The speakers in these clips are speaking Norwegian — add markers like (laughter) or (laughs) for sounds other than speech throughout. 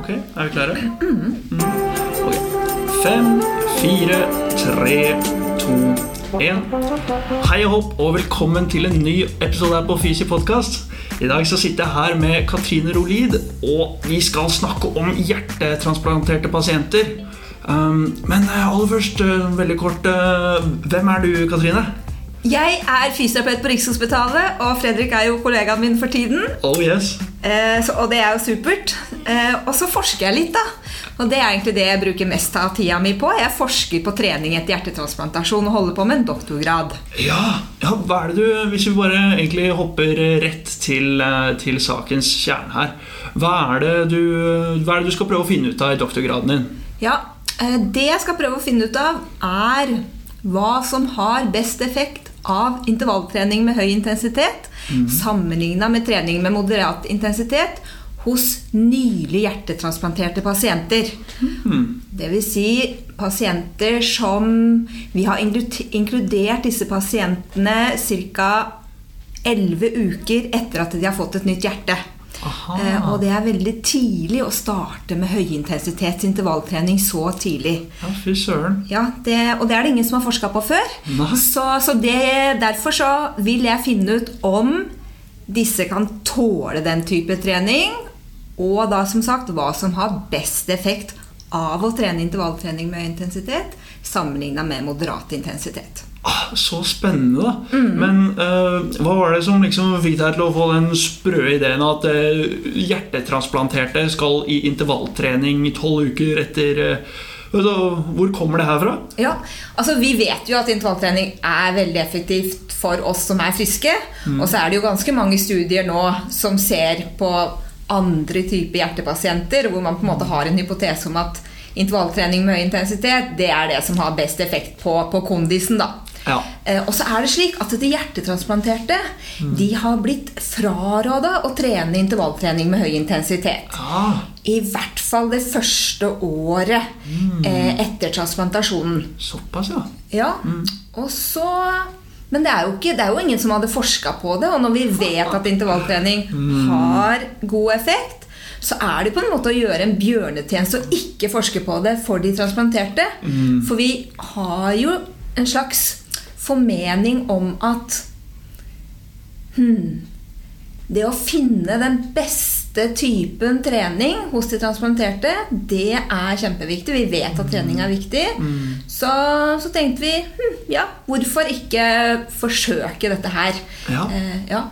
Ok, er vi klare? Mm. Ok. Fem, fire, tre, to, én. Hei og hopp, og velkommen til en ny episode her på Fysi podkast. I dag så sitter jeg her med Katrine Rolid, og vi skal snakke om hjertetransplanterte pasienter. Um, men eh, aller først, eh, veldig kort, eh, hvem er du, Katrine? Jeg er fysioterapeut på Rikshospitalet, og Fredrik er jo kollegaen min for tiden. Oh yes. Eh, så, og det er jo supert. Eh, og så forsker jeg litt, da. Og det er egentlig det jeg bruker mest av tida mi på. Jeg forsker på trening etter hjertetransplantasjon og holder på med en doktorgrad. Ja, ja, hva er det du Hvis vi bare egentlig hopper rett til, eh, til sakens kjerne her. Hva er, det du, hva er det du skal prøve å finne ut av i doktorgraden din? Ja, eh, Det jeg skal prøve å finne ut av, er hva som har best effekt av intervalltrening med høy intensitet mm. sammenligna med trening med moderat intensitet hos nylig hjertetransplanterte pasienter. Mm. Dvs. Si pasienter som Vi har inkludert disse pasientene ca. 11 uker etter at de har fått et nytt hjerte. Eh, og det er veldig tidlig å starte med høyintensitets intervalltrening så tidlig. Ja, fy søren. Ja, det, og det er det ingen som har forska på før. Så, så det, derfor så vil jeg finne ut om disse kan tåle den type trening. Og da som sagt hva som har best effekt av å trene intervalltrening med høy intensitet sammenligna med moderat intensitet. Så spennende, da. Mm. Men uh, hva var det som liksom fikk deg til å få den sprø ideen at uh, hjertetransplanterte skal i intervalltrening tolv uker etter uh, Hvor kommer det her fra? Ja, altså Vi vet jo at intervalltrening er veldig effektivt for oss som er friske. Mm. Og så er det jo ganske mange studier nå som ser på andre typer hjertepasienter, hvor man på en måte har en hypotese om at intervalltrening med høy intensitet det er det som har best effekt på, på kondisen. da. Ja. Eh, og så er det slik at de hjertetransplanterte mm. De har blitt fraråda å trene intervalltrening med høy intensitet. Ah. I hvert fall det første året mm. eh, etter transplantasjonen. Såpass, ja. ja. Mm. Og så men det er, jo ikke, det er jo ingen som hadde forska på det. Og når vi vet at intervalltrening mm. har god effekt, så er det på en måte å gjøre en bjørnetjeneste å ikke forske på det for de transplanterte. Mm. For vi har jo en slags formening om at hmm, Det å finne den beste typen trening hos de transplanterte, det er kjempeviktig. Vi vet at trening er viktig. Mm. Så, så, tenkte vi hm, ja, hvorfor ikke forsøke dette her? Ja. Eh, ja.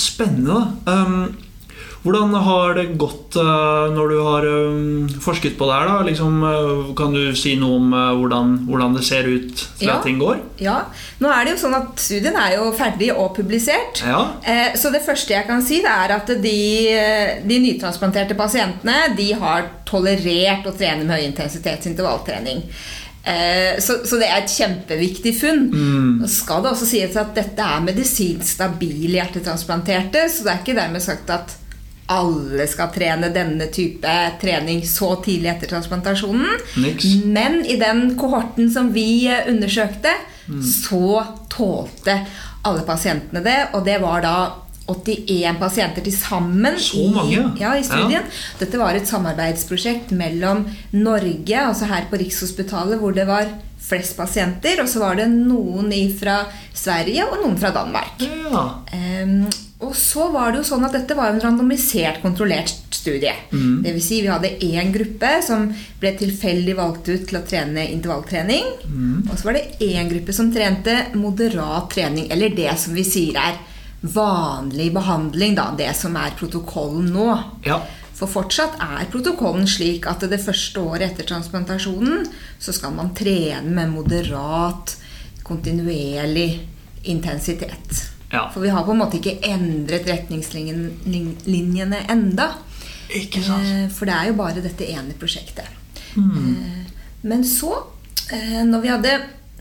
Spennende. Um, hvordan har det gått uh, når du har um, forsket på det her? da? Liksom, uh, kan du si noe om hvordan, hvordan, det ser ut fra ja. ting går? Ja. Nå er det jo sånn at Studien er jo ferdig og publisert. Ja. så det første jeg kan si, det er at de, de nytransplanterte pasientene de har tolerert å trene med høyintensitetsintervalltrening. Så, så, det er et kjempeviktig funn. Mm. Skal det også sies at dette er medisinsk stabile hjertetransplanterte, så det er ikke dermed sagt at alle skal trene denne type trening så tidlig etter transplantasjonen. Niks. Men i den kohorten som vi undersøkte, mm. så tålte alle pasientene det. Og det var da 81 pasienter til sammen i, ja, i, studien. Ja. Dette var et samarbeidsprosjekt mellom Norge, altså her på Rikshospitalet, hvor det var flest pasienter, og så var det noen fra Sverige og noen fra Danmark. Ja. Um, og så var det jo sånn at dette var en randomisert, kontrollert studie. Mm. Det vil si vi hadde én gruppe som ble tilfeldig valgt ut til å trene intervalltrening. Mm. Og så var det én gruppe som trente moderat trening, eller det som vi sier er vanlig behandling, da. Det som er protokollen nå. Ja. For fortsatt er protokollen slik at det første året etter transplantasjonen så skal man trene med moderat, kontinuerlig intensitet. Ja. For vi har på en måte ikke endret retningslinjene enda. Ikke sant? Eh, for det er jo bare dette ene prosjektet. Eh, Men så, eh, når vi hadde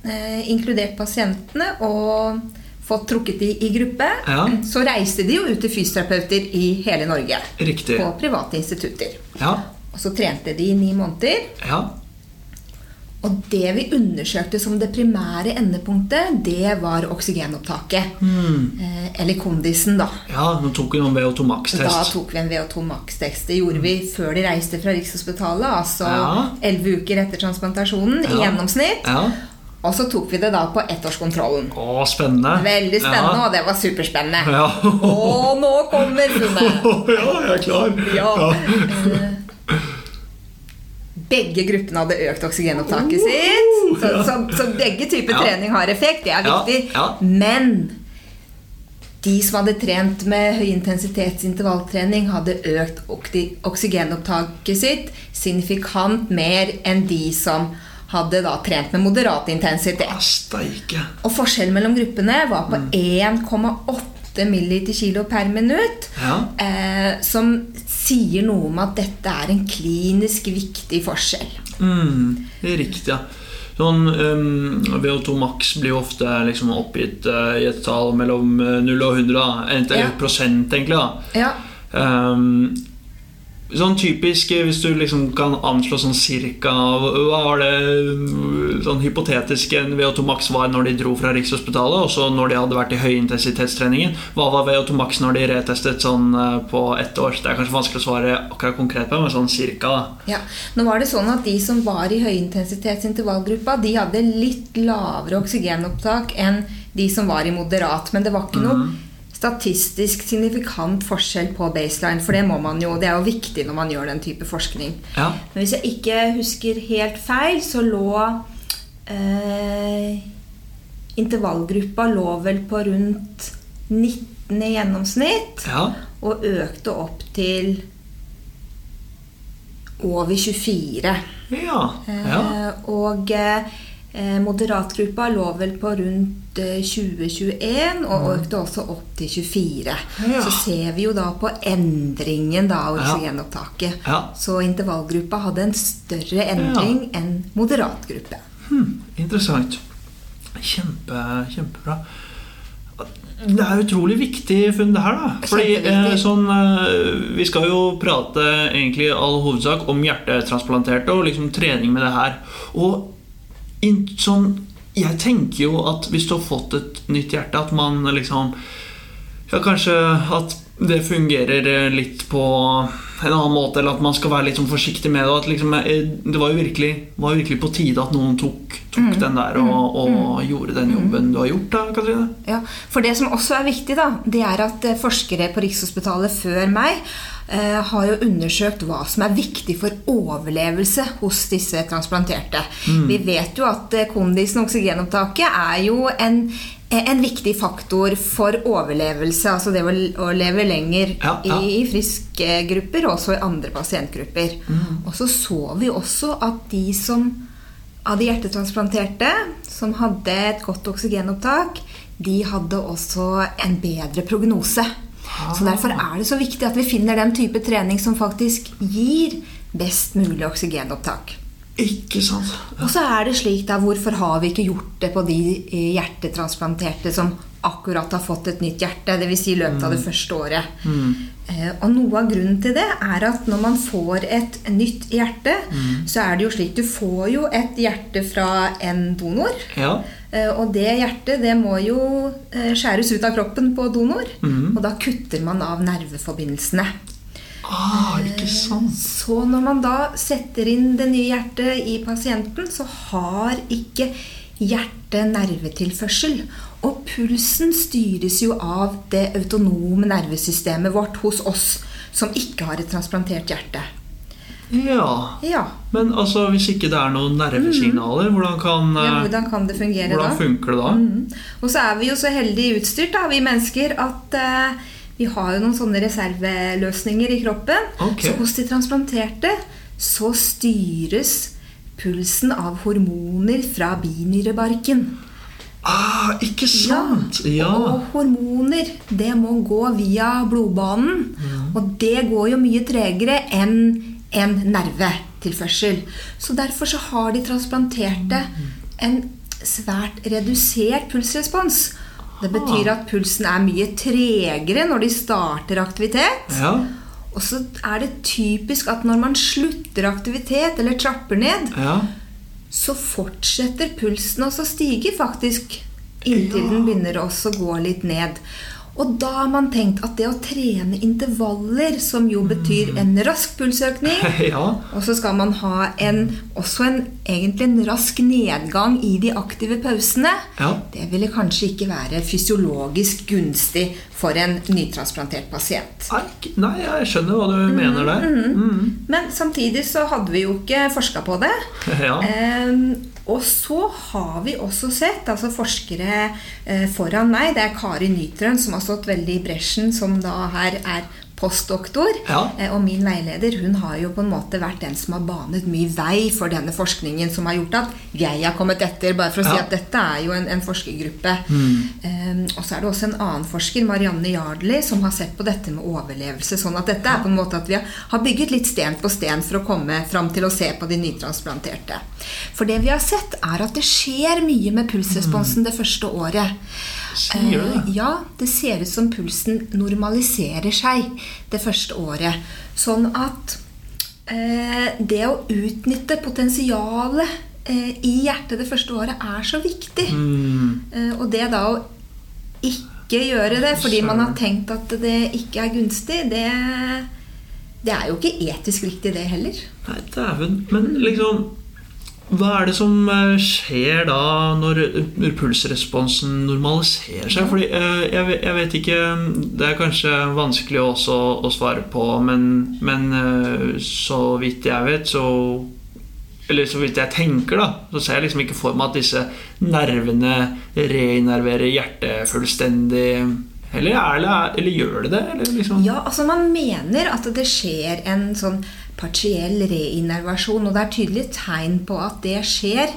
eh, inkludert pasientene og fått trukket de i gruppe, Ja. så reiste de jo ut til fysioterapeuter i hele Norge. Riktig. På private institutter. Ja. Og så trente de i ni måneder. Ja. Og det vi undersøkte som det primære endepunktet, det var oksygenopptaket. Mm. eller kondisen, da. ja, nå tok vi noen VO2 Så da Max-test. tok vi en VO2 Max-test. Det gjorde vi før de reiste fra Rikshospitalet, altså Ja. elleve uker etter transplantasjonen i gjennomsnitt. Ja. Og så tok vi det da på ettårskontrollen. Å, spennende. Veldig spennende, Ja. og det var superspennende. Ja. Og nå kommer funnet! (laughs) ja, jeg er klar. Ja. Begge gruppene hadde økt oksygenopptaket sitt. Så, så, så begge typer Ja. trening har effekt. Det er viktig. ja. Men de som hadde trent med høyintensitetsintervalltrening, hadde økt oksygenopptaket sitt signifikant mer enn de som hadde da trent med moderat intensitet. Og forskjellen mellom gruppene var på 1,8 milliliter kilo per minutt. Ja. Eh, som sier noe om at dette er en klinisk viktig forskjell. Mm, det riktig, ja. Sånn, um, VO2 max blir jo ofte liksom oppgitt uh, i et tall mellom eh, 0 og 100. Da. Eller Ja. prosent, egentlig. da. Ja, Um, sånn typisk, eh, hvis du liksom kan anslå sånn cirka Hva var det sånn hypotetisk en VO2 max var når de dro fra Rikshospitalet, og så når de hadde vært i høyintensitetstreningen? Hva var VO2 max når de retestet sånn eh, på ett år? Det er kanskje vanskelig å svare akkurat konkret på, men sånn cirka. da. ja. Nå var det sånn at de som var i høyintensitetsintervallgruppa, de hadde litt lavere oksygenopptak enn de som var i moderat. Men det var ikke noe statistisk signifikant forskjell på baseline, for det må man jo, det er jo viktig når man gjør den type forskning. Ja. Men hvis jeg ikke husker helt feil, så lå eh, Intervallgruppa lå vel på rundt 19 i gjennomsnitt. Ja. Og økte opp til over 24. Ja. ja. Eh, og eh, moderatgruppa lå vel på rundt 2021 og økte også opp til 24. Ja. Så ser vi jo da på endringen da av oksygenopptaket. Ja. Så intervallgruppa hadde en større endring enn moderatgruppe. Hmm, interessant. Kjempe, kjempebra. Det er utrolig viktig funn, det her. da Fordi eh, sånn, eh, Vi skal jo prate egentlig all hovedsak om hjertetransplanterte og liksom trening med det her. Og sånn Jeg tenker jo at hvis du har fått et nytt hjerte, at man liksom Ja, kanskje at det fungerer eh, litt på en annen måte, eller at man skal være litt sånn forsiktig med det. Liksom, eh, det var jo virkelig, var virkelig på tide at noen tok, tok den der og, og gjorde den jobben du har gjort, da, Katrine. Ja, for det som også er viktig, da, det er at eh, forskere på Rikshospitalet før meg eh, har jo undersøkt hva som er viktig for overlevelse hos disse transplanterte. Vi vet jo at kondisen og oksygenopptaket er jo en, en viktig faktor for overlevelse, altså det å, leve lenger Ja, ja. i, friske grupper, og også i andre pasientgrupper. Og så så vi også at de som av de hjertetransplanterte som hadde et godt oksygenopptak, de hadde også en bedre prognose. Så Derfor er det så viktig at vi finner den type trening som faktisk gir best mulig oksygenopptak. Ikke sant? Og så er det slik da, Hvorfor har vi ikke gjort det på de eh, hjertetransplanterte som akkurat har fått et nytt hjerte? Dvs. Si i løpet av det første året. Mm. og Noe av grunnen til det er at når man får et nytt hjerte, så er det jo slik Du får jo et hjerte fra en donor. Ja. Eh, Og det hjertet det må jo eh, skjæres ut av kroppen på donor. Og da kutter man av nerveforbindelsene. Ah, ikke sant? Så når man da setter inn det nye hjertet i pasienten, så har ikke hjertet nervetilførsel. Og pulsen styres jo av det autonome nervesystemet vårt hos oss som ikke har et transplantert hjerte. Ja. Ja, Men altså, hvis ikke det er noen nervesignaler, hvordan kan ja eh, Hvordan kan det fungere Hvordan da? funker det da? Mm. Og så er vi jo så heldig utstyrt, da, vi mennesker, at eh, vi har jo noen sånne reserveløsninger i kroppen. Okay. Så hos de transplanterte så styres pulsen av hormoner fra binyrebarken. Ah, ikke sant? Ja. Og hormoner, det må gå via blodbanen. Og det går jo mye tregere enn en nervetilførsel. Så derfor så har de transplanterte en svært redusert pulsrespons. Det betyr at pulsen er mye tregere når de starter aktivitet. Ja. Og så er det typisk at når man slutter aktivitet eller trapper ned, Ja. så fortsetter pulsen også å stige faktisk inntil Ja. den begynner også å gå litt ned. Og da har man tenkt at det å trene intervaller, som jo betyr Mm. en rask pulsøkning, (laughs) ja. og så skal man ha en, også en, egentlig en rask nedgang i de aktive pausene, Ja. det ville kanskje ikke være fysiologisk gunstig for en nytransplantert pasient. Nei, jeg skjønner hva du mener der. Mm. Men samtidig så hadde vi jo ikke forska på det. (laughs) Ja. Ehm, og så har vi også sett altså forskere eh, foran meg, det er Kari Nytrøen som har stått veldig i bresjen, som da her er postdoktor. Ja. Eh, og min veileder hun har jo på en måte vært den som har banet mye vei for denne forskningen, som har gjort at jeg har kommet etter, bare for å si Ja. at dette er jo en, en forskergruppe. Mm. Um, og så er det også en annen forsker, Marianne Yardley, som har sett på dette med overlevelse. Sånn at dette er på en måte at vi har- bygget litt sten på sten for å komme fram til å se på de nytransplanterte. For det vi har sett, er at det skjer mye med pulsresponsen det første året. Sier du det? Eh, ja, det ser ut som pulsen normaliserer seg det første året. Sånn at eh, det å utnytte potensialet eh, i hjertet det første året er så viktig. Mm. Eh, og det da å ikke gjøre det fordi man har tenkt at det ikke er gunstig, det, det er jo ikke etisk riktig, det heller. Nei, dæven. Men liksom Hva er det som eh, skjer da når pulsresponsen normaliserer seg? Fordi eh, jeg, vet ikke Det er kanskje vanskelig også å svare på, men, men eh, så vidt jeg vet, så eller så vidt jeg tenker, da, så ser jeg liksom ikke for meg at disse nervene reinnerverer hjertet fullstendig. Eller, eller, eller gjør det det? Liksom? Ja, altså Man mener at det skjer en sånn partiell reinnervasjon, og det er tydelige tegn på at det skjer.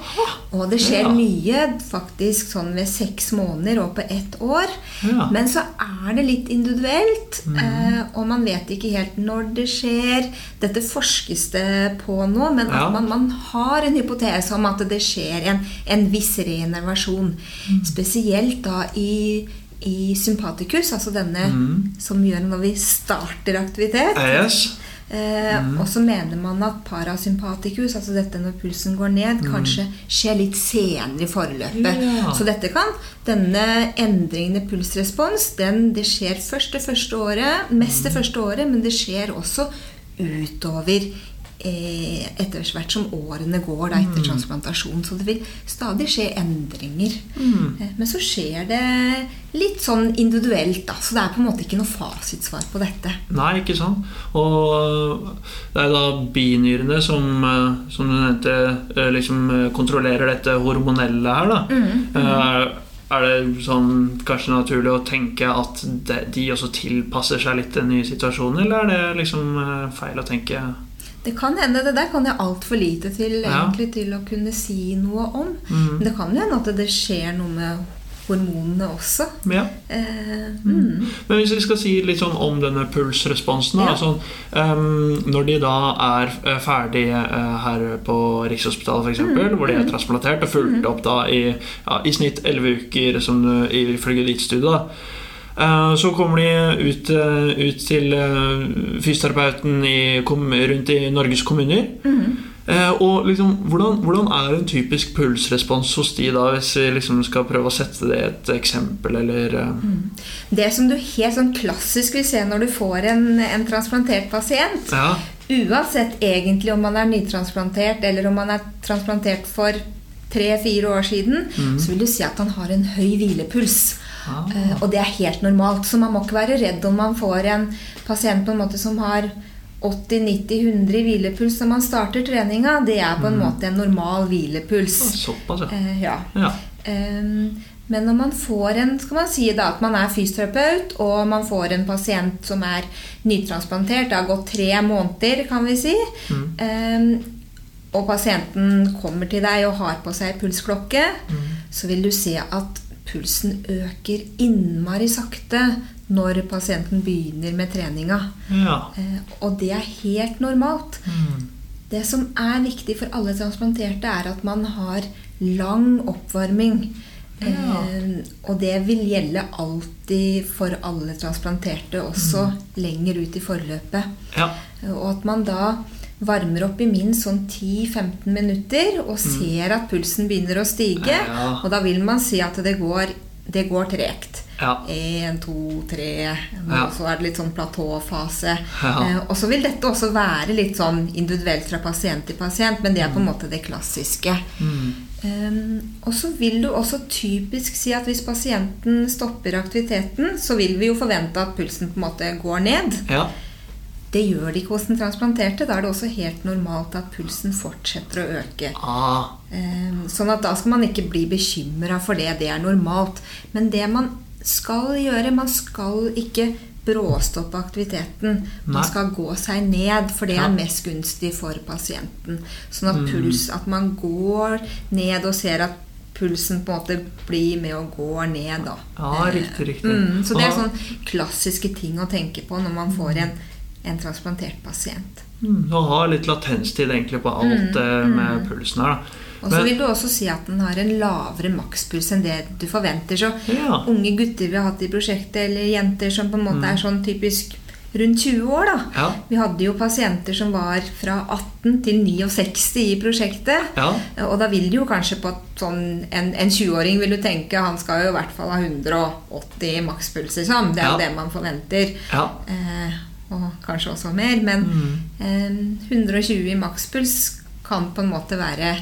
Og det skjer Ja. mye faktisk sånn ved seks måneder og på ett år. Ja. Men så er det litt individuelt, eh, og man vet ikke helt når det skjer. Dette forskes det på nå, men Ja. man, man har en hypotese om at det skjer en, en viss reinnervasjon. Spesielt da i i sympaticus, altså denne som gjør når vi starter aktivitet. Yes. Eh, Og så mener man at parasympaticus, altså dette når pulsen går ned, kanskje skjer litt senere i forløpet. Ja. Så dette kan, denne endringen i pulsrespons, den, det skjer først det første året, mest det første året, men det skjer også utover etter hvert som årene går da, etter transplantasjon. Så det vil stadig skje endringer. Eh, Men så skjer det litt sånn individuelt, da. Så det er på en måte ikke noe fasitsvar på dette. Nei, ikke sant. Og det er da binyrene som, eh, som du nevnte, eh, liksom eh, kontrollerer dette hormonelle her, da. Eh, Er det sånn kanskje naturlig å tenke at de, også tilpasser seg litt den nye situasjonen, eller er det liksom eh, feil å tenke? Det kan hende, det der kan jeg altfor lite til egentlig til å kunne si noe om. Mm. Men det kan jo hende at det skjer noe med hormonene også. Ja. Eh, mm. Men hvis vi skal si litt sånn om denne pulsresponsen Ja. altså, um, Når de da er eh, ferdige uh, her på Rikshospitalet f.eks., eksempel hvor de er transplantert og fulgt opp da i, ja, i snitt 11 uker som ifølge ditt studie, da, så kommer de ut, eh, ut til eh, fysioterapeuten i, rundt i Norges kommuner. Eh, og liksom, hvordan, hvordan er en typisk pulsrespons hos de da, hvis vi liksom skal prøve å sette det i et eksempel, eller mm. Det som du helt sånn klassisk vil se når du får en, en transplantert pasient, Ja. uansett egentlig om man er nytransplantert eller om man er transplantert for tre-fire år siden, så vil du si at han har en høy hvilepuls. Ah. Og det er helt normalt, så man må ikke være redd om man får en pasient på en måte som har 80-90-100 i hvilepuls når man starter treninga. Det er på en måte en normal hvilepuls. Såpass, ja. Eh, ja. ja. Men når man får en skal man si da, at man er fysioterapeut, og man får en pasient som er nytransplantert, det har gått tre måneder, kan vi si, ehm, og pasienten kommer til deg og har på seg pulsklokke, så vil du se at pulsen øker innmari sakte når pasienten begynner med treninga. ja. Eh, Og det er helt normalt. Det som er viktig for alle transplanterte, er at man har lang oppvarming. Ja. Eh, og det vil gjelde alltid for alle transplanterte, også lenger ut i forløpet. Ja. Og at man da varmer opp i minst sånn 10-15 minutter og ser at pulsen begynner å stige. Ja. Og da vil man si at det går, det går tregt. Én, to, tre så er det litt sånn platåfase. Ja. Eh, og så vil dette også være litt sånn individuelt fra pasient til pasient, men det er på en måte det klassiske. Mm. Um, og så vil du også typisk si at hvis pasienten stopper aktiviteten, så vil vi jo forvente at pulsen på en måte går ned. Ja. Det gjør det ikke hos den transplanterte. Da er det også helt normalt at pulsen fortsetter å øke. Ah. Um, sånn at da skal man ikke bli bekymra for det. Det er normalt. Men det man skal gjøre Man skal ikke bråstoppe aktiviteten. Man skal gå seg ned, for det er mest gunstig for pasienten. Sånn at puls At man går ned og ser at pulsen på en måte blir med og går ned, da. Ja, Eh, riktig, riktig. Mm, så det er Ah. sånn klassiske ting å tenke på når man får en, en transplantert pasient. Mm, Du har litt latenstid egentlig på alt mm, med pulsen her. da. Og så vil du også si at den har en lavere makspuls enn det du forventer. Så Ja. unge gutter vi har hatt i prosjektet, eller jenter som på en måte er sånn typisk rundt 20 år, da. Ja. Vi hadde jo pasienter som var fra 18 til 69 i prosjektet. Ja. Og da vil du jo kanskje på sånn En, en 20-åring vil du tenke han skal jo i hvert fall ha 180 makspuls, liksom. Det er jo det man forventer. Ja. Eh, og kanskje også mer. Men Mm. eh, 120 i makspuls kan på en måte være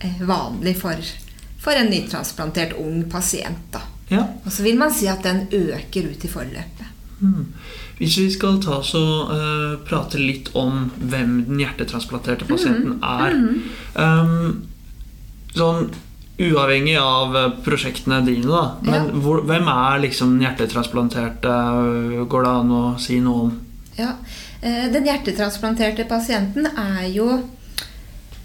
eh, vanlig for, for en nytransplantert ung pasient. Da. ja. Og så vil man si at den øker ut i forløpet. Mm. Hvis vi skal ta så og eh, prate litt om hvem den hjertetransplanterte pasienten er um, Sånn uavhengig av eh, prosjektene dine, da. Men Ja. hvor, hvem er liksom den hjertetransplanterte? Går det an å si noe om? Ja, eh, Den hjertetransplanterte pasienten er jo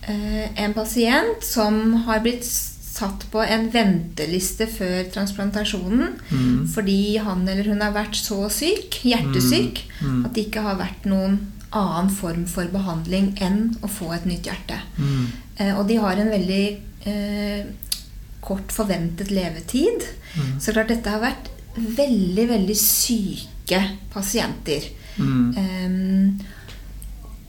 eh, en pasient som har blitt satt på en venteliste før transplantasjonen fordi han eller hun har vært så syk, hjertesyk, at det ikke har vært noen annen form for behandling enn å få et nytt hjerte. Mm. og de har en veldig eh, kort forventet levetid. Så klart dette har vært veldig, veldig syke pasienter. Mm. Um,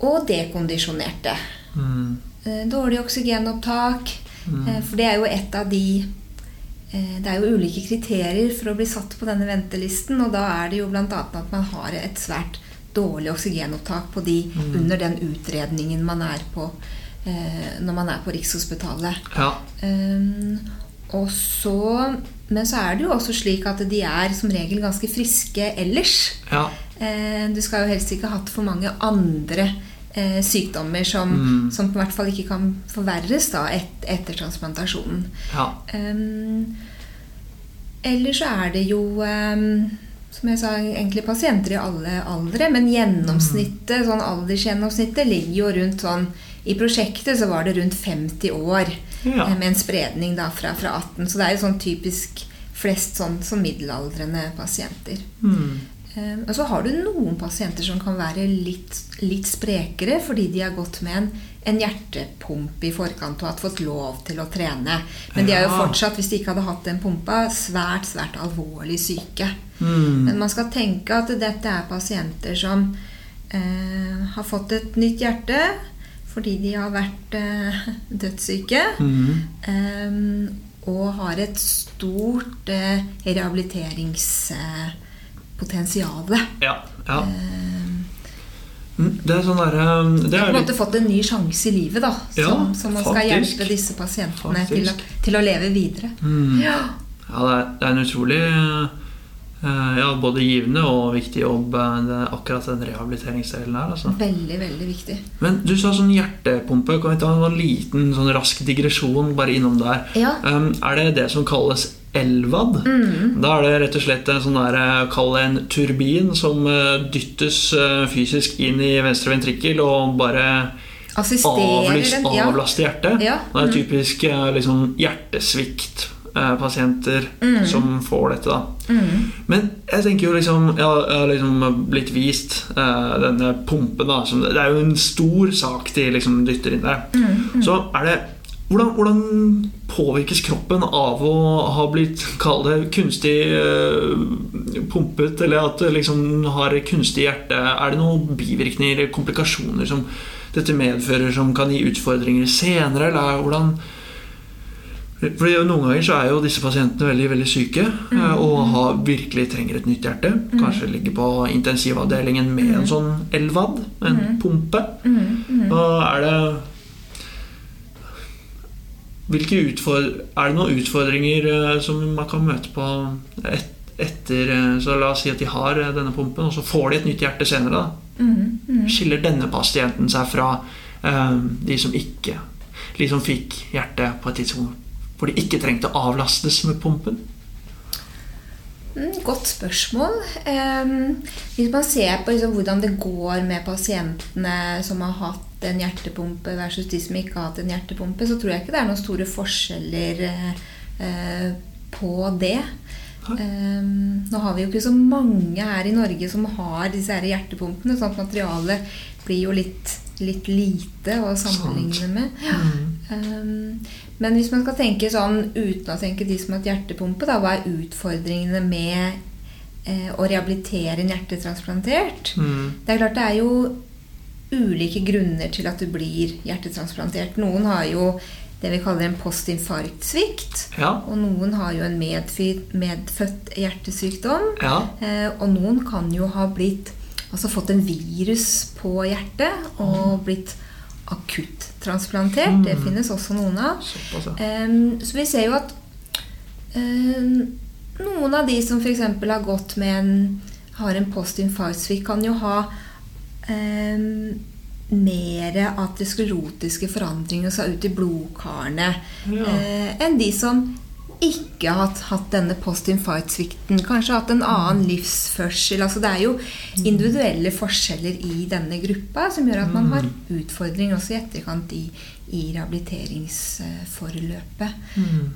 og dekondisjonerte. Mm. Eh, dårlig oksygenopptak. Mm. for det er jo et av de eh, Det er jo ulike kriterier for å bli satt på denne ventelisten. Og da er det jo bl.a. at man har et svært dårlig oksygenopptak på de under den utredningen man er på eh, når man er på Rikshospitalet. Ja. Um, og så, men så er det jo også slik at de er som regel ganske friske ellers. Ja. Eh, du skal jo helst ikke ha hatt for mange andre eh, sykdommer som, Mm. som i hvert fall ikke kan forverres da, et, etter transplantasjonen. ja. Um, ellers så er det jo um, som jeg sa, egentlig pasienter i alle aldre, men gjennomsnittet, sånn aldersgjennomsnittet ligger jo rundt sånn I prosjektet så var det rundt 50 år Ja. eh, med en spredning da fra, fra 18. Så det er jo sånn typisk flest sånn som middelaldrende pasienter. Mm. Eh, Og så har du noen pasienter som kan være litt, litt sprekere fordi de har gått med en, en hjertepumpe i forkant og har fått lov til å trene. Men de er jo fortsatt, hvis de ikke hadde hatt den pumpa, svært, svært alvorlig syke. Mm. Men man skal tenke at dette er pasienter som eh, har fått et nytt hjerte fordi de har vært eh, (laughs) dødssyke. Mm. eh, og har et stort eh, rehabiliteringspotensial. Ja. ja. Eh, Mm, Det er sånn der, Det de har er på en måte fått en ny sjanse i livet, da. Ja, Som, som man skal hjelpe disse pasientene til å, til å leve videre. mm. Ja. Ja, det er, det er en utrolig eh, ja, både givende og viktig jobb, eh, det, akkurat den rehabiliteringsdelen her. Altså. Veldig, veldig viktig. Men du sa sånn hjertepumpe. Kan vi ta en sånn liten sånn rask digresjon bare innom der? Ja. Um, er det det som kalles LVAD? Da er det rett og slett en sånn der, eh, kall det en turbin som eh, dyttes eh, fysisk inn i venstre ventrikkel og bare avlyst. Ja. avlaster hjertet. Ja, Det er typisk eh, liksom, hjertesvikt. pasienter som får dette. da Men jeg tenker jo liksom Jeg har, liksom blitt vist uh, denne pumpen. da som, Det er jo en stor sak de liksom dytter inn der. Så er det hvordan, hvordan påvirkes kroppen av å ha blitt kall det kunstig eh, pumpet, eller at liksom har kunstig hjerte? Er det noen bivirkninger eller komplikasjoner som dette medfører, som kan gi utfordringer senere? Eller er- hvordan fordi Noen ganger så er jo disse pasientene veldig veldig syke mm. og har, virkelig trenger et nytt hjerte. Kanskje ligger på intensivavdelingen med en sånn LVAD, en pumpe. Og er det hvilke Er det noen utfordringer eh, som man kan møte på et, etter eh, Så la oss si at de har eh, denne pumpen, og så får de et nytt hjerte senere. da Skiller denne pasienten seg fra eh, de som ikke De som fikk hjerte på et tidspunkt hvor de ikke trengte å avlastes med pumpen? Mm, Godt spørsmål. Ehm, hvis man ser på liksom, hvordan det går med pasientene som har hatt en hjertepumpe versus de som ikke har hatt en hjertepumpe, så tror jeg ikke det er noen store forskjeller eh, eh, på det. Um, nå har vi jo ikke så mange her i Norge som har disse her hjertepumpene, sånn at materialet blir jo litt, litt lite å sammenligne med. Ehm, men hvis man skal tenke sånn uten å tenke de som har hatt hjertepumpe, da, hva er utfordringene med eh, å rehabilitere en hjertetransplantert? Mm. Det er klart det er jo ulike grunner til at du blir hjertetransplantert. Noen har jo det vi kaller en postinfarktsvikt. Ja. Og noen har jo en medfødt, hjertesykdom. Ja. Eh, og noen kan jo ha blitt Altså fått en virus på hjertet og blitt akutt-transplantert. Det finnes også noen av. Såpass, ja. Em, så vi ser jo at um, noen av de som f.eks. har gått med en har en postinfarktsvikt, kan jo ha um, mer aterosklerotiske forandringer så ut i blodkarene Ja. eh, enn de som ikke har hatt, denne postinfarktsvikten. Kanskje hatt en annen livsførsel. Altså det er jo individuelle forskjeller i denne gruppa som gjør at man har utfordringer også i etterkant i, i rehabiliteringsforløpet.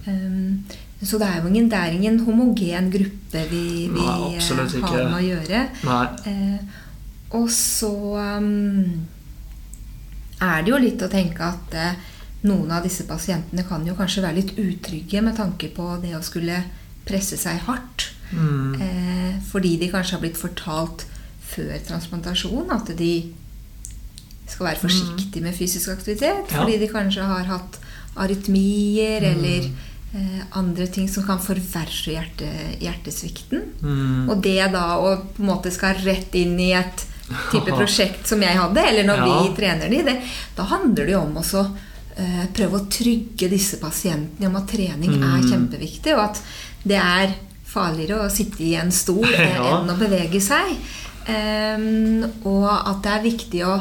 Um, så det er jo ingen, det er ingen homogen gruppe vi, vi Nei, eh, har med å gjøre. Nei. Og så um, er det jo litt å tenke at uh, noen av disse pasientene kan jo kanskje være litt utrygge med tanke på det å skulle presse seg hardt. Mm. Eh, fordi de kanskje har blitt fortalt før transplantasjon at de skal være forsiktige med fysisk aktivitet. Ja. Fordi de kanskje har hatt arytmier eller eh, andre ting som kan forverre hjerte, hjertesvikten. Mm. Og det da å på en måte skal rett inn i et type (laughs) prosjekt som jeg hadde, eller når Ja. vi trener de, det, da handler det jo om også eh, prøve å trygge disse pasientene om at trening Mm. er kjempeviktig, og at det er farligere å sitte i en stol (laughs) Ja. enn å bevege seg. Um, og at det er viktig å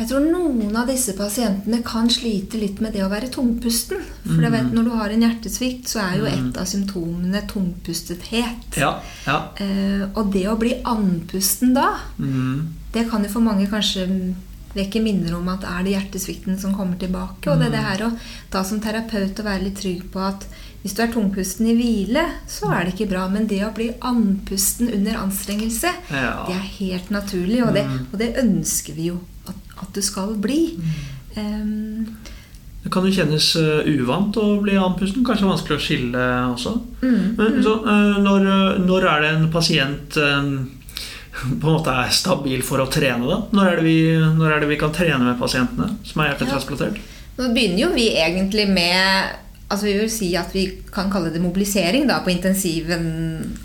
jeg tror noen av disse pasientene kan slite litt med det å være tungpusten. For jeg vet, når du har en hjertesvikt, så er jo et av symptomene tungpustethet. Ja. ja. Eh, og det å bli andpusten da, Mm. det kan jo for mange kanskje vekke minner om at er det hjertesvikten som kommer tilbake. Og det er det her å da som terapeut å være litt trygg på at hvis du er tungpusten i hvile, så er det ikke bra. Men det å bli andpusten under anstrengelse, Ja. det er helt naturlig. Og det, og det ønsker vi jo at, du skal bli. Um, Det kan jo kjennes eh, uvant å bli andpusten. Kanskje vanskelig å skille også. mm, Men så, eh, når, eh, når er det en pasient (laughs) på en måte er stabil for å trene? da? Når er det vi, når er det vi kan trene med pasientene som er hjertetransplantert? Nå begynner jo vi egentlig med Altså Vi vil si at vi kan kalle det mobilisering da, på intensiven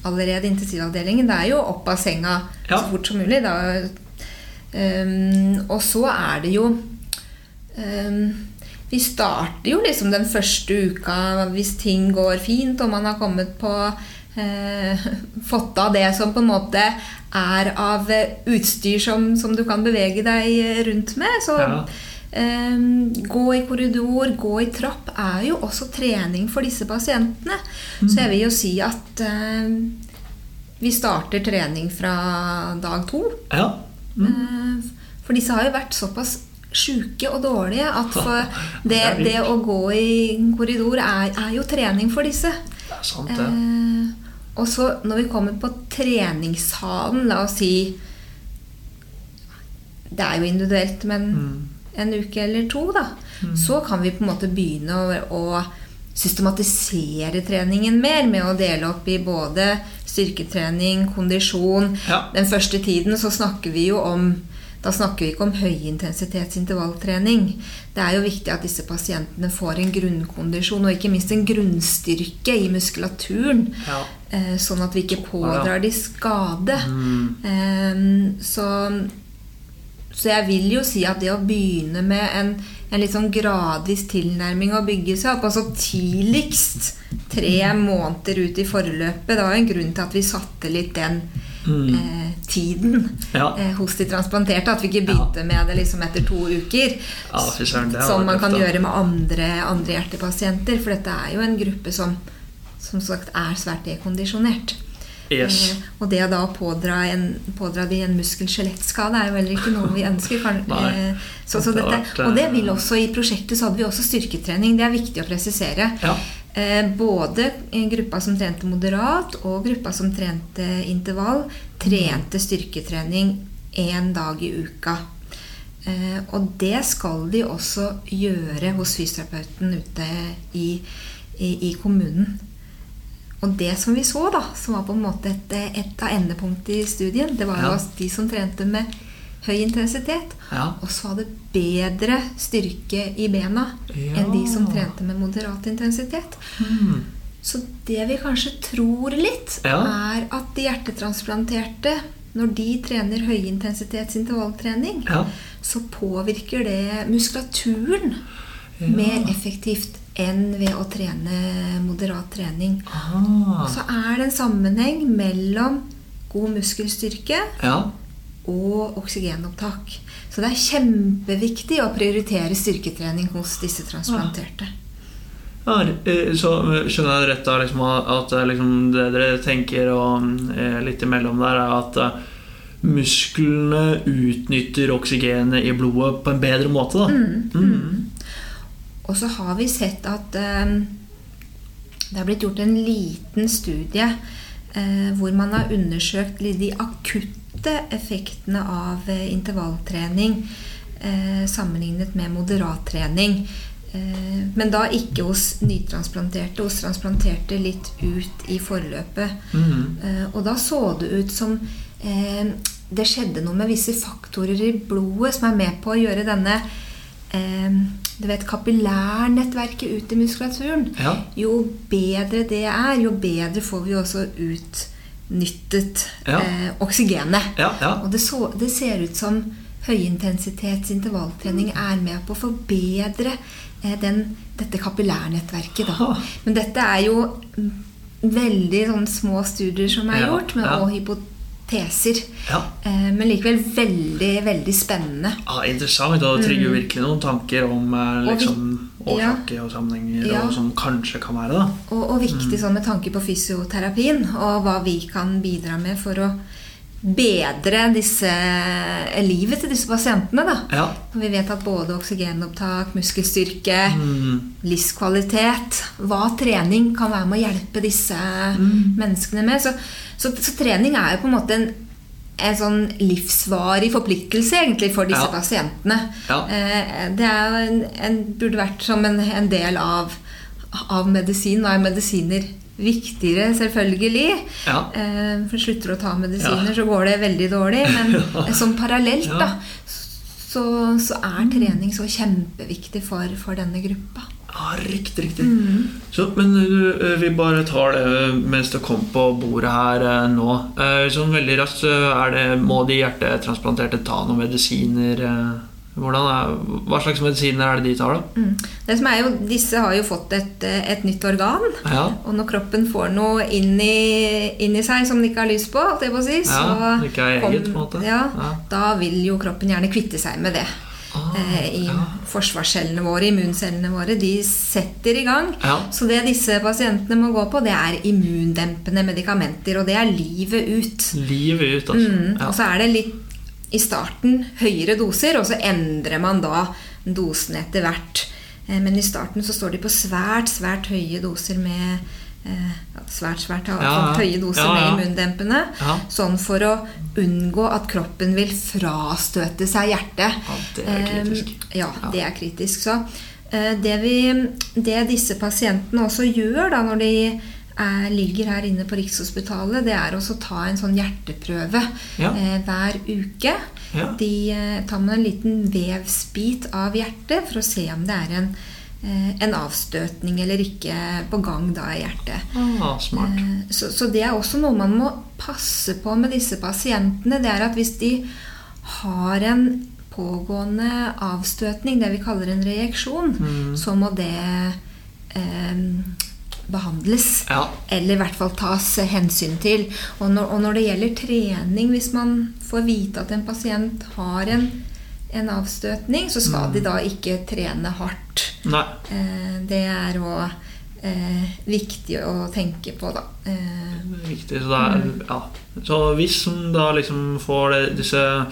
allerede. intensivavdelingen. Det er jo opp av senga Ja. så fort som mulig. Da. Um, og så er det jo um, Vi starter jo liksom den første uka hvis ting går fint, og man har kommet på uh, (laughs) Fått av det som på en måte er av eh, utstyr som, som du kan bevege deg eh, rundt med. Så Ja. Um, gå i korridor, gå i trapp er jo også trening for disse pasientene. Så jeg vil jo si at um, vi starter trening fra dag to. Ja. Uh, for disse har jo vært såpass sjuke og dårlige at (laughs) det, Det å gå i korridor er, er jo trening for disse. Det er sant, det. Eh, og så når vi kommer på treningssalen, la oss si Det er jo individuelt, men Mm. en uke eller to, da. Så kan vi på en måte begynne å, å systematisere treningen mer med å dele opp i både styrketrening, kondisjon. Ja. Den første tiden så snakker vi jo om da snakker vi ikke om høyintensitetsintervalltrening. Det er jo viktig at disse pasientene får en grunnkondisjon og ikke minst en grunnstyrke i muskulaturen. Ja. eh, Sånn at vi ikke pådrar de skade. Mm. Eh, Så, så jeg vil jo si at det å begynne med en, en litt sånn gradvis tilnærming og bygge seg opp, altså tidligst tre måneder ut i forløpet Det var jo en grunn til at vi satte litt den Mm. eh, tiden Ja. eh, hos de transplanterte. At vi ikke begynte med det liksom etter to uker. Ja, som man kan da. gjøre med andre, andre hjertepasienter. For dette er jo en gruppe som som sagt er svært dekondisjonert. Yes. Eh, og det å da pådra, en, pådra de en muskel-skjelettskade er jo heller ikke noe vi ønsker. Kan, (laughs) eh, så, så dette, eh, og det vil også I prosjektet så hadde vi også styrketrening. Det er viktig å presisere. Ja. Eh, både gruppa som trente moderat, og gruppa som trente intervall, trente styrketrening én dag i uka. Eh, og det skal de også gjøre hos fysioterapeuten ute i, i, i kommunen. Og det som vi så, da, som var på en måte et, et av endepunktene i studien, det var jo Ja. de som trente med høy intensitet, Ja. også hadde bedre styrke i bena Ja. enn de som trente med moderat intensitet. Hmm. Så det vi kanskje tror litt, er at de hjertetransplanterte, når de trener høyintensitetsintervalltrening, Ja. så påvirker det muskulaturen mer effektivt enn ved å trene moderat trening. Ah. Så er det en sammenheng mellom god muskelstyrke Ja. og oksygenopptak. Så det er kjempeviktig å prioritere styrketrening hos disse transplanterte. Ja, Ja, så eh, skjønner jeg det rett da liksom, at eh, liksom, det dere tenker og eh, litt imellom der, er at eh, musklene utnytter oksygenet i blodet på en bedre måte, da. Mm. Og så har vi sett at eh, det har blitt gjort en liten studie eh, hvor man har undersøkt de akutte effektene av eh, intervalltrening eh, sammenlignet med moderat trening. Eh, men da ikke hos nytransplanterte, hos transplanterte litt ut i forløpet. Mm. Eh, og da så det ut som eh, det skjedde noe med visse faktorer i blodet som er med på å gjøre denne du vet, kapillærnettverket ut i muskulaturen. Ja. Jo bedre det er, jo bedre får vi også utnyttet Ja. eh, oksygenet. Ja, ja. Og det, så, det ser ut som høyintensitets intervalltrening er med på å forbedre eh, den, dette kapillærnettverket. Da. Men dette er jo veldig sånn små studier som er gjort, med ja. og hypoteser. Ja. Eh, men likevel veldig, veldig spennende. Ja, interessant. Og det trigger jo virkelig noen tanker om eh, Mm. Liksom, årsaker og sammenhenger Ja. og som kanskje kan være. da. Og, og Mm. viktig sånn med tanke på fysioterapien og hva vi kan bidra med for å bedre disse, livet til disse pasientene. da. Ja. Vi vet at både oksygenopptak, muskelstyrke, Mm. livskvalitet, hva trening kan være med å hjelpe disse Mm. menneskene med. Så, så, så trening er jo på en måte en, en sånn livsvarig forpliktelse egentlig for disse Ja. pasientene. Ja. Eh, Det en, en, burde vært som en, en del av, av medisin. Hva er medisiner viktigere, selvfølgelig. Ja. Eh, For slutter du å ta medisiner, Ja. så går det veldig dårlig. Men (laughs) Ja. sånn parallelt, da, så, så er trening så kjempeviktig for, for denne gruppa. Ja, riktig, riktig. Mm. Så, men eh, vi bare tar det mens det kom på bordet her eh, nå. Eh, Sånn veldig raskt, så er det, må de hjertetransplanterte ta noen medisiner? Er, hva slags medisiner er det de tar, da? Mm. Det som er jo, disse har jo fått et, eh, et nytt organ. Ja, Og når kroppen får noe inn i, inn i seg som den ikke har lyst på, jeg på si, så Ja, ikke er eget, på en måte. Ja, Ja. da vil jo kroppen gjerne kvitte seg med det. Ah, eh, I ja. forsvarscellene våre, immuncellene våre, de setter i gang. Ja. Så det disse pasientene må gå på, det er immundempende medikamenter, og det er livet ut. Livet ut, altså. Mm. Og så er det litt i starten høyere doser, og så endrer man da dosene etter hvert. Eh, Men i starten så står de på svært, svært høye doser med eh, Svært, svært ja, høye doser Ja, ja. med immundempende. Sånn for å unngå at kroppen vil frastøte seg hjertet. Ja, det er kritisk. Eh, Ja, Ja. det er kritisk. Så det, vi, det disse pasientene også gjør da når de ligger her inne på Rikshospitalet, det er å ta en sånn hjerteprøve Ja. eh, hver uke. Ja. De eh, tar med en liten vevsbit av hjertet for å se om det er en, eh, en avstøtning eller ikke på gang da i hjertet. Ah. Eh, Så, så det er også noe man må passe på med disse pasientene. Det er at hvis de har en pågående avstøtning, det vi kaller en reaksjon, Mm. så må det eh, behandles. Ja. Eller i hvert fall tas hensyn til. Og når, og når det gjelder trening, hvis man får vite at en pasient har en, en avstøtning, så skal de da ikke trene hardt. Nei. Eh, det er òg eh, viktig å tenke på, da. Eh, Viktig. Så, det er, ja. Så hvis en da liksom får det, disse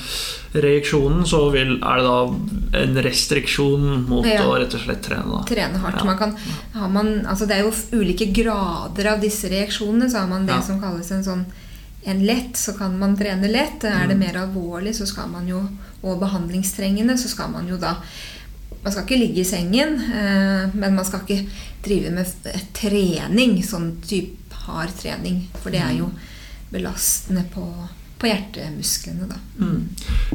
reaksjonene, så vil, er det da en restriksjon mot Ja. å rett og slett trene. da. trene hardt. Ja. Man kan, har man, altså det er jo ulike grader av disse reaksjonene. Så har man det Ja. som kalles en sånn en lett, så kan man trene lett. Er Mm. det mer alvorlig, så skal man jo og behandlingstrengende, så skal man jo da Man skal ikke ligge i sengen, eh, men man skal ikke drive med trening, sånn type hard trening. For det er jo Mm. Belastende på, på hjertemusklene, da. Mm.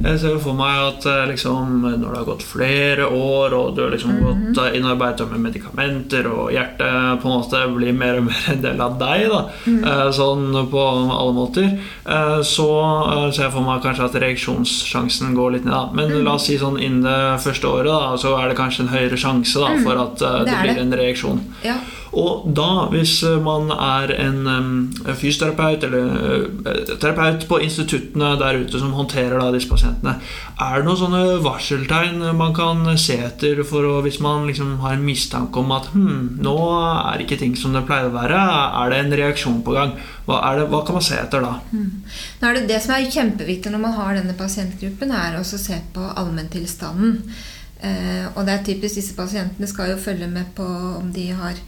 Jeg ser for meg at eh, liksom, når det har gått flere år, og du har liksom Mhm. gått eh, innarbeidet med medikamenter, og hjertet på en måte blir mer og mer en del av deg, da, Mhm. eh, sånn på alle måter, så ser jeg for meg kanskje at reaksjonssjansen går litt ned. Da. Men Mhm. la oss si sånn innen det første året, da, så er det kanskje en høyere sjanse da, for at Mhm. Det det blir det. en reaksjon. Ja. Og da, hvis man er en fysioterapeut eller terapeut på instituttene der ute som håndterer da disse pasientene, er det noen sånne varseltegn man kan se etter for å, hvis man liksom har en mistanke om at hm, nå er ikke ting som det pleier å være, er det en reaksjon på gang? Hva, det, hva kan man se etter da? Nå er det, det som er kjempeviktig når man har denne pasientgruppen, er å se på allmenntilstanden. Eh, og det er typisk disse pasientene skal jo følge med på om de har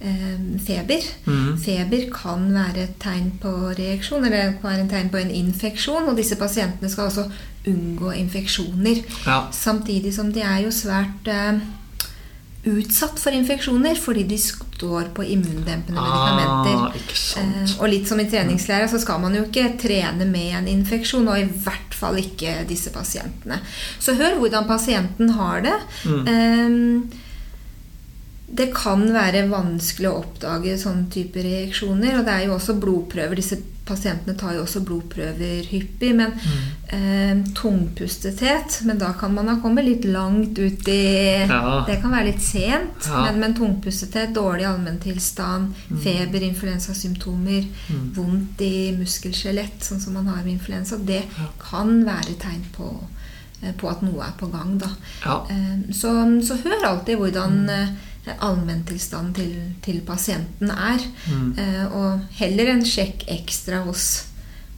feber. Mm. Feber kan være et tegn på reaksjon, eller kan være en tegn på en infeksjon. Og disse pasientene skal altså unngå infeksjoner. Ja. Samtidig som de er jo svært eh, utsatt for infeksjoner fordi de står på immundempende medikamenter. Ah, sant. Eh, og litt som i treningslæra så skal man jo ikke trene med en infeksjon, og i hvert fall ikke disse pasientene. Så hør hvordan pasienten har det. Mm. Eh, det kan være vanskelig å oppdage sånne type reaksjoner. Og det er jo også blodprøver. Disse pasientene tar jo også blodprøver hyppig. Men Mm. eh, tungpustethet Men da kan man ha kommet litt langt ut i Ja. Det kan være litt sent. Ja. Men, men tungpustethet, dårlig allmenntilstand, feber, influensasymptomer, Mm. vondt i muskelskjelett, sånn som man har med influensa, det kan være tegn på, eh, på at noe er på gang. da. Ja. Eh, Så, så hør alltid hvordan eh, allmenntilstanden til, til pasienten er. Mm. Eh, Og heller en sjekk ekstra hos,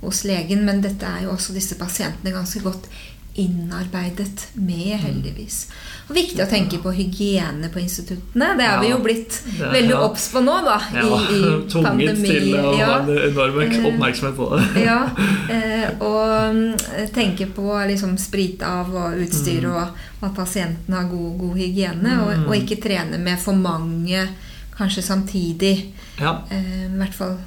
hos legen, men dette er jo også disse pasientene ganske godt innarbeidet med, heldigvis. Og Viktig å tenke på hygiene på instituttene. Det er vi jo blitt Det- veldig ja. obs på nå, da. Ja, I, i (laughs) tvunget pandemi. til å Ja. ha en enorm Eh, oppmerksomhet på det. Ja, (laughs) eh, og mm, tenke på liksom sprit av og utstyr, Mm. og at pasienten har god, god hygiene. Og, og ikke trene med for mange kanskje samtidig. Ja. Eh, I hvert fall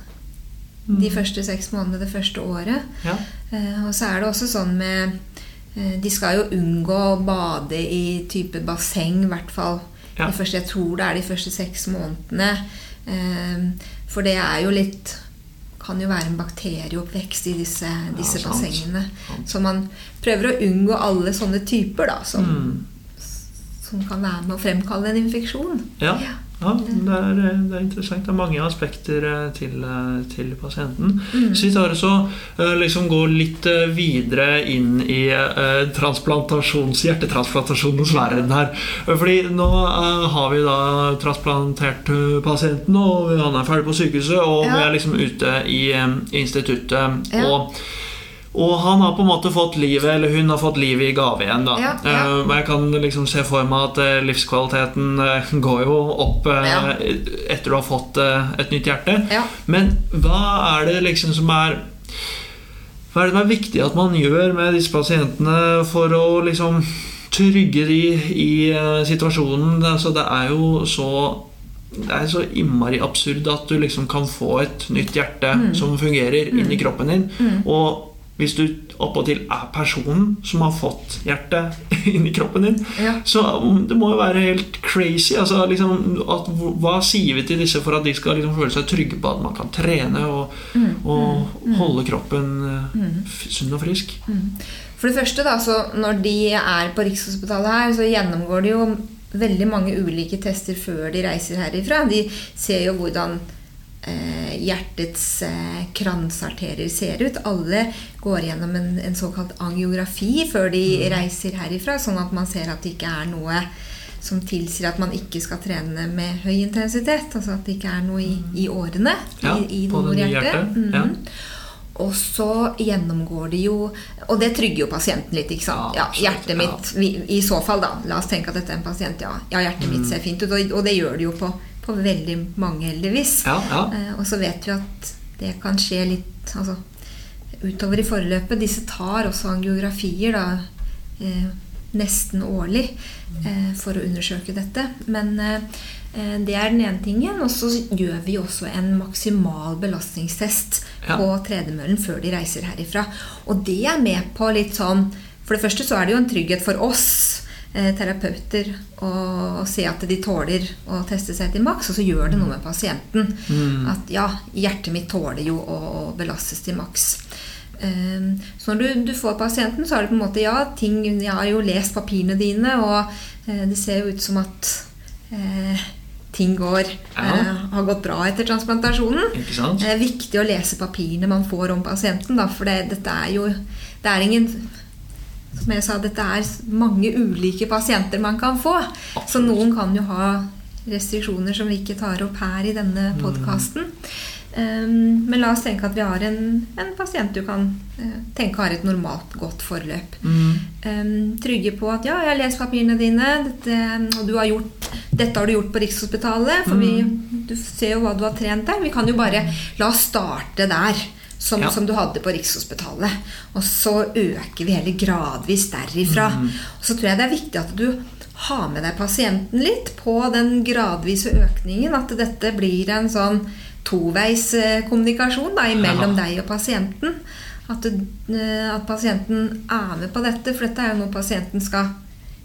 de første seks månedene det første året. Ja. Eh, og så er det også sånn med eh, De skal jo unngå å bade i type basseng, i hvert fall. Ja. Første, jeg tror det er de første seks månedene. Eh, for det er jo litt kan jo være en bakterieoppvekst i disse, disse ja, bassengene. Så man prøver å unngå alle sånne typer da, som, Mm. som kan være med å fremkalle en infeksjon. Ja, ja det, er, det er interessant. Det er mange aspekter eh, til, eh, til pasienten. Så vi tar oss eh, liksom går litt eh, videre inn i eh, transplantasjons, hjertetransplantasjonens verden her. Fordi nå eh, har vi da transplantert eh, pasienten, og han er ferdig på sykehuset, og vi er liksom ute i eh, instituttet. Ja. og Og han har på en måte fått livet, eller hun har fått livet i gave igjen. da Ja, ja. Eh, Men jeg kan liksom se for meg at eh, livskvaliteten eh, går jo opp Ja. etter du har fått et nytt hjerte. Men hva er det liksom som er Hva er det som er viktig at man gjør med disse pasientene for å liksom trygge de i situasjonen? Altså, det er jo så det er så innmari absurd at du liksom kan få et nytt hjerte Mm. som fungerer inni kroppen din. Og hvis du oppåtil er personen som har fått hjertet (laughs) inni kroppen din, Ja. så um, det må jo være helt crazy. Altså, liksom, at, hva sier vi til disse for at de skal liksom føle seg trygge på at man kan trene og, Mm. og holde kroppen mm. sunn og frisk? For det første, da, så når de er på Rikshospitalet her, så gjennomgår de jo veldig mange ulike tester før de reiser herifra. De ser jo hvordan eh, hjertets eh, kransarterier ser ut. Alle går gjennom en, en såkalt angiografi før de reiser herifra, sånn at man ser at det ikke er noe som tilsier at man ikke skal trene med høy intensitet. Altså at det ikke er noe i, i årene Ja, i, i på det nye donorhjertet. hjertet, ja. Og så gjennomgår det jo Og det trygger jo pasienten litt. ikke sant? Ja, hjertet mitt, I så fall, da. La oss tenke at dette er en pasient. Ja, ja hjertet Mm. mitt ser fint ut. Og, og det gjør det jo på, på veldig mange, heldigvis. Ja, ja. Eh, og så vet vi at det kan skje litt altså, utover i forløpet. Disse tar også angiografier da, eh, nesten årlig eh, for å undersøke dette. Men eh, det er den ene tingen. Og så gjør vi også en maksimal belastningstest Ja. på tredemøllen før de reiser herifra. Og det er med på litt sånn For det første så er det jo en trygghet for oss terapeuter og se at de tåler å teste seg til maks, og så gjør det noe med pasienten. Mm. At ja, hjertet mitt tåler jo å, å belastes til maks. Ehm, Så når du, du får pasienten, så er det på en måte ja, ting, jeg har jo lest papirene dine, og eh, det ser jo ut som at eh, ting går, Ja. eh, har gått bra etter transplantasjonen. Det er viktig å lese papirene man får om pasienten, da, for det, dette er jo Det er ingen Som jeg sa, dette er mange ulike pasienter man kan få. Så noen kan jo ha restriksjoner som vi ikke tar opp her i denne podkasten. Um, men la oss tenke at vi har en, en pasient du kan uh, tenke har et normalt, godt forløp. Mm. Um, trygge på at ja, jeg har lest papirene dine, dette, og du har gjort, dette har du gjort på Rikshospitalet. For vi, du ser jo hva du har trent der. Vi kan jo bare la oss starte der. Som, Ja. som du hadde på Rikshospitalet. Og så øker vi heller gradvis derifra. Og så tror jeg det er viktig at du har med deg pasienten litt på den gradvise økningen. At dette blir en sånn toveis eh, kommunikasjon da, mellom deg og pasienten. At, du, eh, at pasienten er med på dette, for dette er jo noe pasienten skal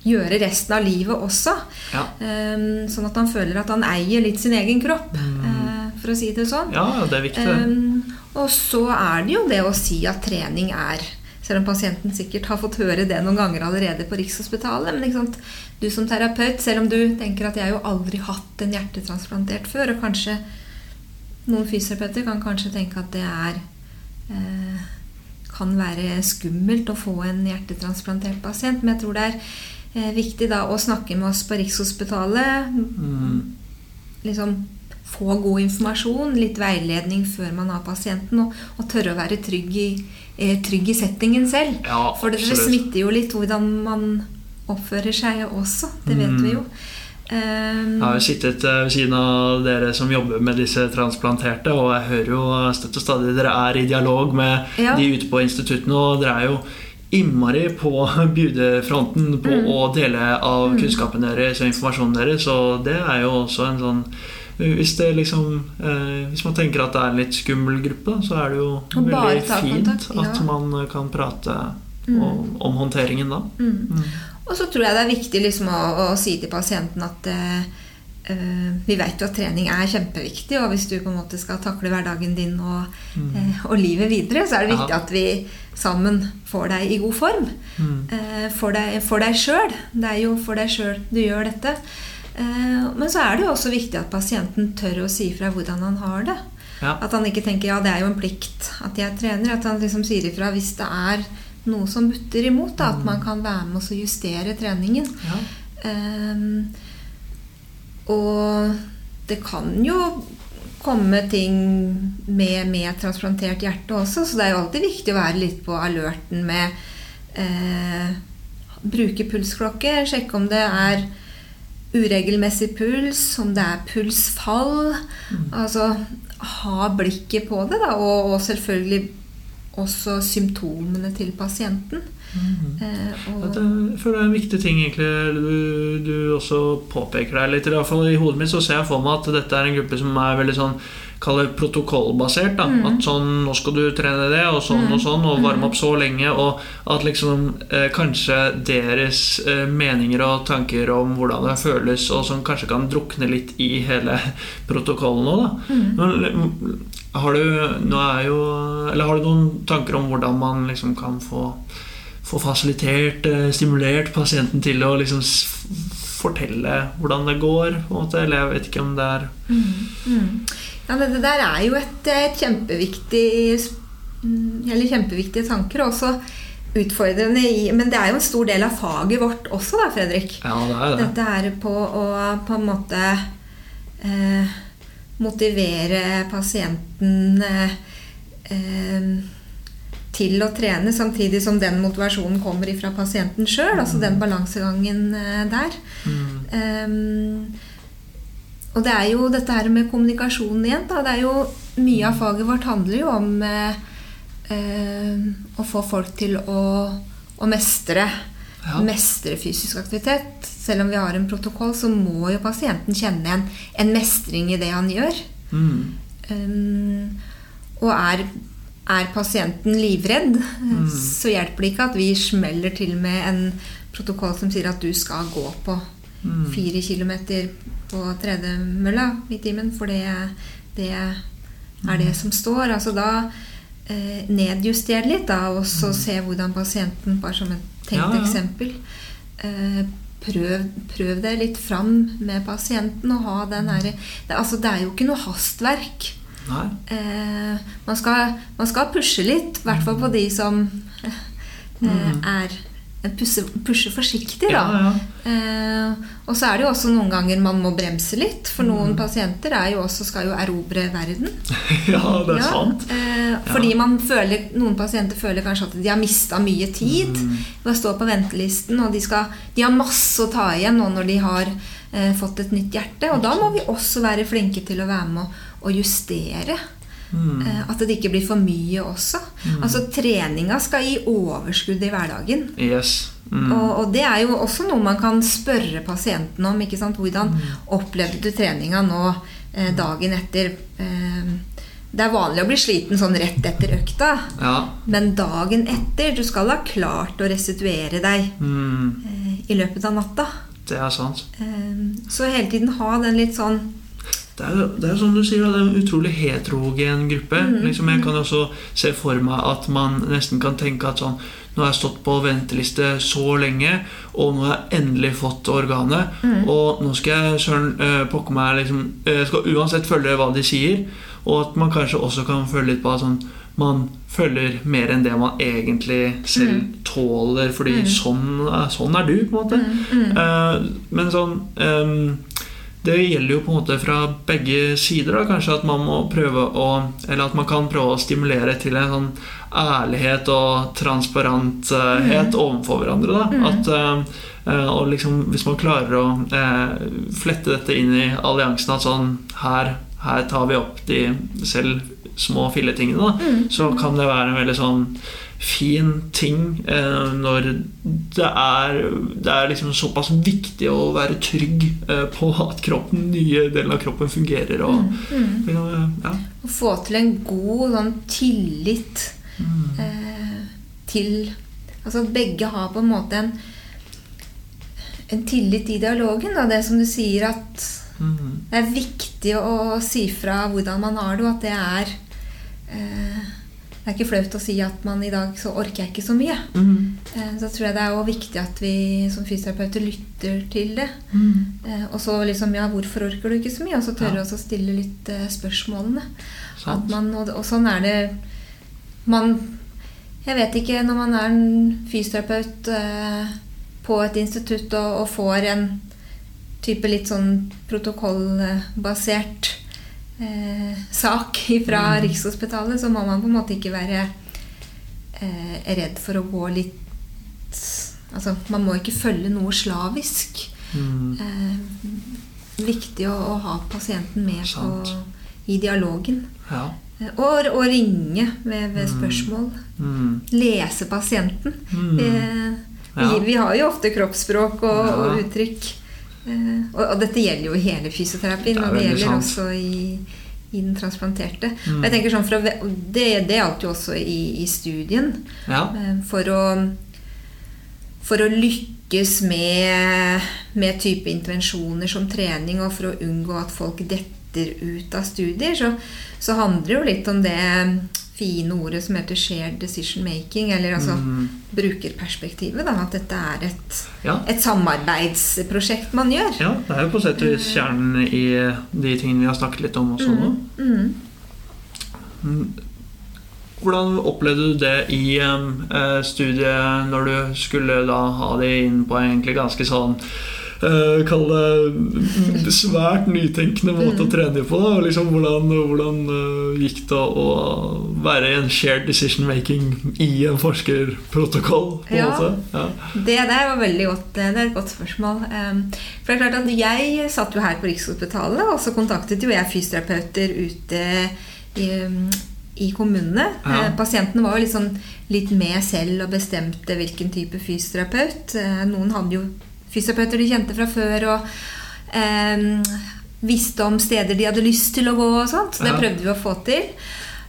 gjøre resten av livet også. Ja. Um, sånn at han føler at han eier litt sin egen kropp, eh, for å si det sånn. ja, det er viktig. det. Og så er det jo det å si at trening er Selv om pasienten sikkert har fått høre det noen ganger allerede på Rikshospitalet. Men du som terapeut, selv om du tenker at jeg har jo aldri hatt en hjertetransplantert før, og kanskje noen fysioterapeuter kan kanskje tenke at det er eh, kan være skummelt å få en hjertetransplantert pasient. Men jeg tror det er eh, viktig da å snakke med oss på Rikshospitalet. Mm. Liksom få god informasjon, litt veiledning før man har pasienten, og, og tørre å være trygg i, eh, trygg i settingen selv. Ja, For det, det smitter jo litt hvordan man oppfører seg også. Det vet Mm. vi jo. Um, Jeg har jo sittet eh, ved siden av dere som jobber med disse transplanterte, og jeg hører jo støtt og stadig dere er i dialog med Ja. de ute på instituttene, og dere er jo innmari på (laughs) bjudefronten på Mm. å dele av kunnskapen deres og informasjonen deres, og det er jo også en sånn hvis, det liksom, eh, hvis man tenker at det er en litt skummel gruppe, så er det jo Og veldig fint kontakt, ja. at man kan prate om, om håndteringen da. Mm. Og så tror jeg det er viktig liksom å, å si til pasienten at eh, eh, vi vet jo at trening er kjempeviktig, og hvis du på en måte skal takle hverdagen din og, eh, og livet videre, så er det viktig Ja. at vi sammen får deg i god form. Mm. Eh, for deg, for deg sjøl. Det er jo for deg sjøl du gjør dette. Eh, men så er det jo også viktig at pasienten tør å si fra hvordan han har det. Ja. At han ikke tenker ja, det er jo en plikt at jeg trener. At han liksom sier ifra hvis det er noe som butter imot. Da, at man kan være med oss og justere treningen. Ja. Um, og det kan jo komme ting med, med transplantert hjerte også, så det er jo alltid viktig å være litt på alerten med eh, Bruke pulsklokke, sjekke om det er uregelmessig puls, om det er pulsfall. Altså ha blikket på det, da, og, og selvfølgelig også symptomene til pasienten. Eh, og, At jeg føler det er en viktig ting egentlig du, du også påpeker der litt. I hvert fall i hodet mitt så ser jeg for meg at dette er en gruppe som er veldig sånn Kall det protokollbasert. da At sånn, nå skal du trene det, og sånn og sånn, og varme opp så lenge. Og at liksom eh, kanskje deres eh, meninger og tanker om hvordan det føles, og som kanskje kan drukne litt i hele (laughs) protokollen nå, da. Men, har du, nå er jo, eller har du noen tanker om hvordan man liksom kan få få fasilitert, eh, stimulert pasienten til å liksom fortelle hvordan det går. På en måte. Eller jeg vet ikke om det er Ja, det, der er jo et, et kjempeviktig mm, Eller kjempeviktige tanker. og Også utfordrende i Men det er jo en stor del av faget vårt også, da, Fredrik. Ja, det er det. Dette er på å på en måte eh, motivere pasienten eh, eh, til å trene, samtidig som den motivasjonen kommer ifra pasienten sjøl. Altså den balansegangen eh, der. Um, og det er jo dette her med kommunikasjonen igjen. Da. Det er jo, mye av faget vårt handler jo om eh, eh, å få folk til å, å mestre. Ja. Mestre fysisk aktivitet. Selv om vi har en protokoll, så må jo pasienten kjenne en, en mestring i det han gjør. Mm. Um, og er, er pasienten livredd, så hjelper det ikke at vi smeller til med en protokoll som sier at du skal gå på fire kilometer på tredemølla i timen, for det, det er det som står. Altså da eh, nedjustere litt, da, og så se hvordan pasienten, bare som et tenkt Ja, ja. eksempel eh, prøv, prøv det litt fram med pasienten og ha den herre altså, det er jo ikke noe hastverk. Eh, man, skal, man skal pushe litt, i hvert fall på de som eh, er pusher, pushe forsiktig, da. Ja, ja. Eh, og så er det jo også noen ganger man må bremse litt, for noen pasienter er jo også, skal jo erobre verden. (laughs) ja, det er Ja, sant. eh, fordi man føler, noen pasienter føler kanskje at de har mista mye tid Mm. ved å stå på ventelisten, og de, skal, de har masse å ta igjen nå når de har eh, fått et nytt hjerte. Og da må vi også være flinke til å være med og, å justere. Mm. Eh, at det ikke blir for mye også. Altså Treninga skal gi overskudd i hverdagen. Yes. Mm. Og, og det er jo også noe man kan spørre pasienten om. ikke sant? Hvordan opplevde du treninga nå eh, dagen etter? Eh, det er vanlig å bli sliten sånn rett etter økta. Ja. Men dagen etter Du skal ha klart å restituere deg Mm. eh, i løpet av natta. Det er sant. Eh, så hele tiden ha den litt sånn Det er, det er som du sier, det er en utrolig heterogen gruppe. Liksom, jeg kan også se for meg at man nesten kan tenke at sånn Nå har jeg stått på venteliste så lenge, og nå har jeg endelig fått organet. Og nå skal jeg søren øh, pokke meg liksom, eh, Jeg skal uansett følge hva de sier. Og at man kanskje også kan føle litt på at sånn, man følger mer enn det man egentlig selv tåler. Fordi sånn, sånn er du, på en måte. Uh, men sånn ehm, det gjelder jo på en måte fra begge sider. da, Kanskje at man må prøve å Eller at man kan prøve å stimulere til en sånn ærlighet og transparenthet overfor hverandre. da, at eh, eh, og liksom Hvis man klarer å eh, flette dette inn i alliansen at sånn her, her tar vi opp de selv små filletingene, da, så kan det være en veldig sånn fin ting eh, når det er, det er liksom såpass viktig å være trygg eh, på at kroppen, nye deler av kroppen fungerer. Og, ja. Å få til en god sånn tillit eh, til Altså at begge har på en måte en, en tillit i dialogen. Da. Det som du sier, at Mm. det er viktig å si fra hvordan man har det, og at det er eh, Det er ikke flaut å si at man i dag så orker jeg ikke så mye. Mm. Eh, så tror jeg det er også viktig at vi som fysioterapeuter lytter til det. Mm. Eh, og så liksom Ja, hvorfor orker du ikke så mye? Og så tørre Ja. å stille litt eh, spørsmålene. At man, og, og sånn er det Man Jeg vet ikke, når man er en fysioterapeut eh, på et institutt og, og får en type litt sånn protokollbasert eh, sak fra Rikshospitalet, så må man på en måte ikke være eh, redd for å gå litt Altså, man må ikke følge noe slavisk. Mm. Eh, viktig å, å ha pasienten med på, i dialogen. Ja. Eh, Og, og ringe ved, ved spørsmål. Mm. Lese pasienten. Mm. Eh, vi, Ja. vi har jo ofte kroppsspråk og, Ja. og uttrykk. Eh, og, og dette gjelder jo i hele fysioterapien, Det er og det gjelder sant. også i, i den transplanterte. Mm. Jeg tenker sånn å, det, det gjaldt jo også i, i studien. ja. Eh, For å, for å lykkes med, med type intervensjoner som trening, og for å unngå at folk detter ut av studier, så, så handler det jo litt om det fine ordet som heter shared decision making, eller altså Mm. brukerperspektivet. Da, at dette er et, Ja. et samarbeidsprosjekt man gjør. ja, det er jo på sett og vis kjernen i de tingene vi har snakket litt om også nå. Mm. Mm. Hvordan opplevde du det i eh, studiet når du skulle da ha det inn på egentlig ganske sånn eh, Kall det svært nytenkende måte å trene på. Da. Liksom, hvordan hvordan uh, gikk det å være i en shared decision making i en forskerprotokoll? på en Ja. måte? Ja. Det der var veldig godt, det er et godt spørsmål. Um, For det er klart at Jeg satt jo her på Rikshospitalet, og så kontaktet jo jeg fysioterapeuter ute i, um, i kommunene. Ja. Eh, var jo litt, sånn, litt med selv og bestemte hvilken type fysioterapeut. Eh, Noen hadde jo fysioterapeuter de kjente fra før. og um, visste om steder de hadde lyst til å gå og sånt. Så det prøvde vi å få til.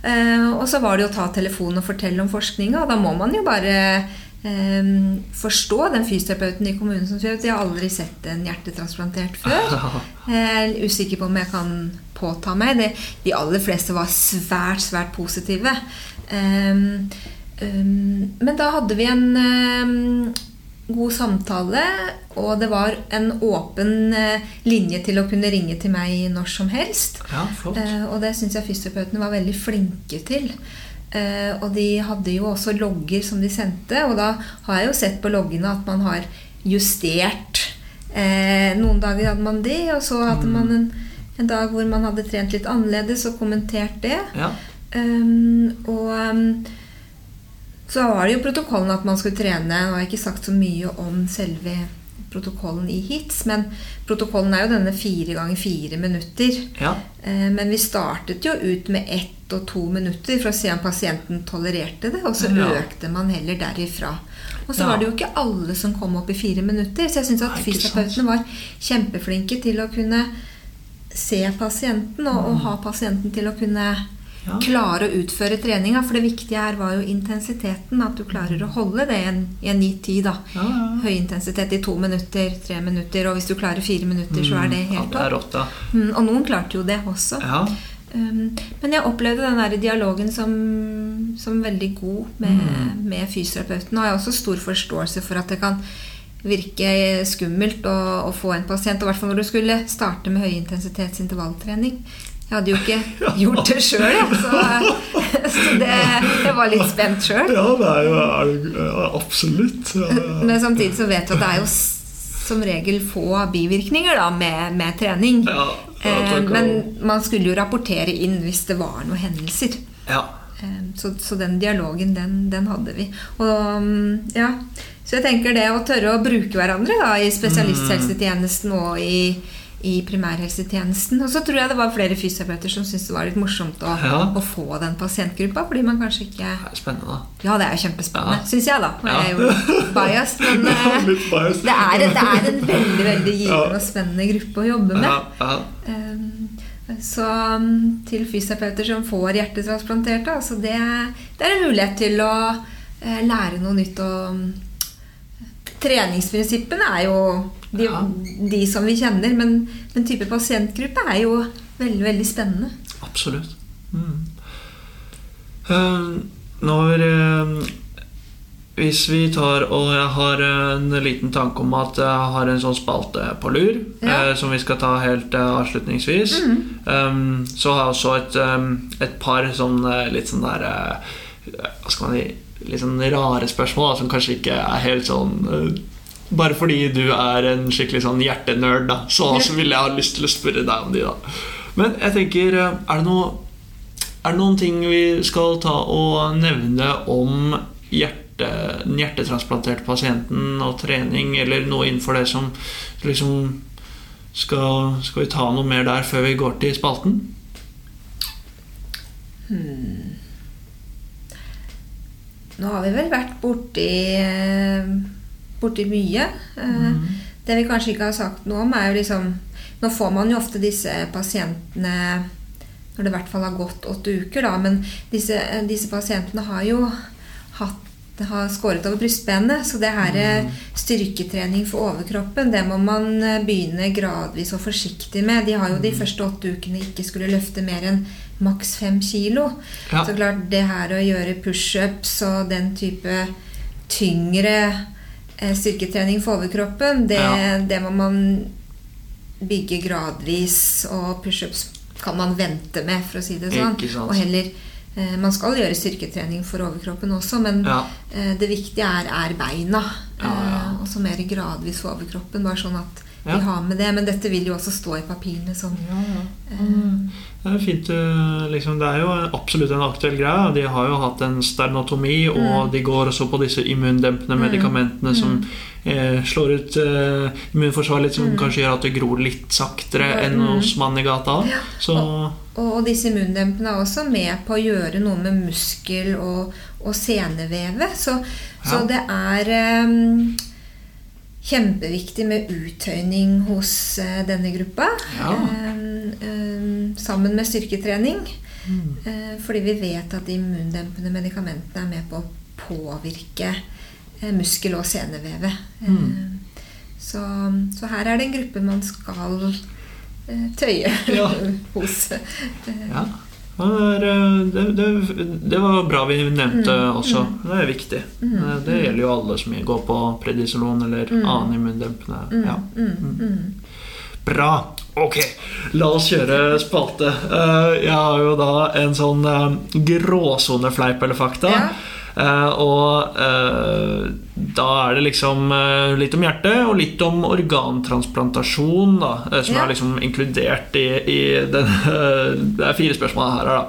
Eh, og så var det å ta telefonen og fortelle om forskninga, og da må man jo bare eh, forstå den fysioterapeuten i kommunen som sier at jeg har aldri sett en hjertetransplantert før. (laughs) Jeg er usikker på om jeg kan påta meg det. De aller fleste var svært, svært positive. Um, um, men da hadde vi en um, god samtale, og det var en åpen eh, linje til å kunne ringe til meg når som helst. ja, flott. Eh, og det syns jeg fysioterapeutene var veldig flinke til. Eh, og de hadde jo også logger som de sendte, og da har jeg jo sett på loggene at man har justert. Eh, noen dager hadde man det, og så hadde man en, en dag hvor man hadde trent litt annerledes og kommentert det. Ja. Um, og um, så var det jo protokollen at man skulle trene. Nå har jeg ikke sagt så mye om selve protokollen i hits, men protokollen er jo denne fire ganger fire minutter. ja. Eh, Men vi startet jo ut med ett og to minutter for å se om pasienten tolererte det, og så Ja. økte man heller derifra. Og så Ja. var det jo ikke alle som kom opp i fire minutter, så jeg syns at fysioterapeutene var kjempeflinke til å kunne se pasienten, og, og ha pasienten til å kunne Mm. Ja. klare å utføre treninga. For det viktige her var jo intensiteten, at du klarer å holde det i en, i en gitt tid. da. Ja, ja. Høy intensitet i to minutter, tre minutter, og hvis du klarer fire minutter, så er det helt det er topp. Mm, og noen klarte jo det også. ja. Um, men jeg opplevde den der dialogen som, som veldig god med, Mm. med fysioterapeuten. Og jeg har også stor forståelse for at det kan virke skummelt å, å få en pasient. Og i hvert fall når du skulle starte med høyintensitets intervalltrening. Jeg hadde jo ikke gjort det sjøl, så, (laughs) så det, jeg var litt spent sjøl. Ja, det er jo er absolutt. Men samtidig så vet du at det er jo som regel få bivirkninger da, med, med trening. Ja, ja, Eh, men man skulle jo rapportere inn hvis det var noen hendelser. ja. Eh, Så, så den dialogen, den, den hadde vi. Og, mm, ja. Så jeg tenker det å tørre å bruke hverandre da, i spesialisthelsetjenesten og i, i primærhelsetjenesten. Og så tror jeg det var flere fysioterapeuter som syntes det var litt morsomt å, Ja. å få den pasientgruppa, fordi man kanskje ikke Det er spennende. Ja, det er jo kjempespennende, Ja. syns jeg, da. Er Ja. jeg (laughs) jo litt biased, men eh, biased. det, er, det er en veldig veldig givende og spennende gruppe å jobbe med. Um, Så um, til fysioterapeuter som får hjertetransplanterte, altså det, det er en mulighet til å eh, lære noe nytt. Og um, treningsprinsippene er jo de, Ja. de som vi kjenner, men den type pasientgruppe er jo veldig, veldig spennende. Absolutt. Mm. Eh, når eh, Hvis vi tar Og jeg har en liten tanke om at jeg har en sånn spalte på lur, Ja. eh, som vi skal ta helt eh, avslutningsvis. Um, så har jeg også et, um, et par sånn eh, litt sånn der eh, Hva skal man si Litt sånn rare spørsmål da, som kanskje ikke er helt sånn eh, bare fordi du er en skikkelig sånn hjertenerd, da, så, så ville jeg ha lyst til å spørre deg om de, da. Men jeg tenker, eh, er det, noe, er det noen ting vi skal ta og nevne om hjerte, den hjertetransplanterte pasienten og trening, eller noe innenfor det som liksom skal, skal vi ta noe mer der før vi går til spalten? Nå har vi vel vært borti, eh, borti mye. Mm. Det vi kanskje ikke har sagt noe om, er jo liksom Nå får man jo ofte disse pasientene når det i hvert fall har gått åtte uker, da. Men disse, eh, disse pasientene har jo hatt har skåret over brystbenet, så det her er styrketrening for overkroppen, det må man eh, begynne gradvis og forsiktig med. De har jo de første åtte ukene ikke skulle løfte mer enn maks fem kilo. Ja. Så klart, det her å gjøre pushups og den type tyngre eh, styrketrening for overkroppen, det, Ja. det må man bygge gradvis, og pushups kan man vente med, for å si det sånn. Ikke sant. Og heller eh, Man skal gjøre styrketrening for overkroppen også, men Ja. eh, det viktige er, er beina. Ja, ja. Eh, og så mer gradvis for overkroppen, bare sånn at Ja. vi har med det. Men dette vil jo også stå i papirene sånn. Det er fint, eh, liksom, det er jo absolutt en aktuell greie. De har jo hatt en sternotomi, og de går også på disse immundempende medikamentene som eh, slår ut eh, immunforsvaret litt, som kanskje gjør at det gror litt saktere enn hos mannen i gata. Så Og, og disse immundempene er også med på å gjøre noe med muskel- og, og senevevet. Så, så det er em, kjempeviktig med uttøyning hos eh, denne gruppa. Ja. Em, em, sammen med styrketrening. Mm. Eh, fordi vi vet at de immundempende medikamentene er med på å påvirke eh, muskel- og senevevet. Mm. Eh, så, så her er det en gruppe man skal eh, tøye Ja. (laughs) hos. Eh, ja. Det, eh, det, det, det var bra vi nevnte også. Det er viktig. Eh, Det gjelder jo alle som går på predisolon eller annen immundempende. Ja. mm, mm. Bra. Ok, la oss kjøre spalte. Eh, jeg har jo da en sånn gråsonefleip eller fakta. Eh, og eh, da er det liksom eh, litt om hjertet og litt om organtransplantasjon, da, som Ja. er liksom inkludert i, i den Det er fire spørsmål her, da.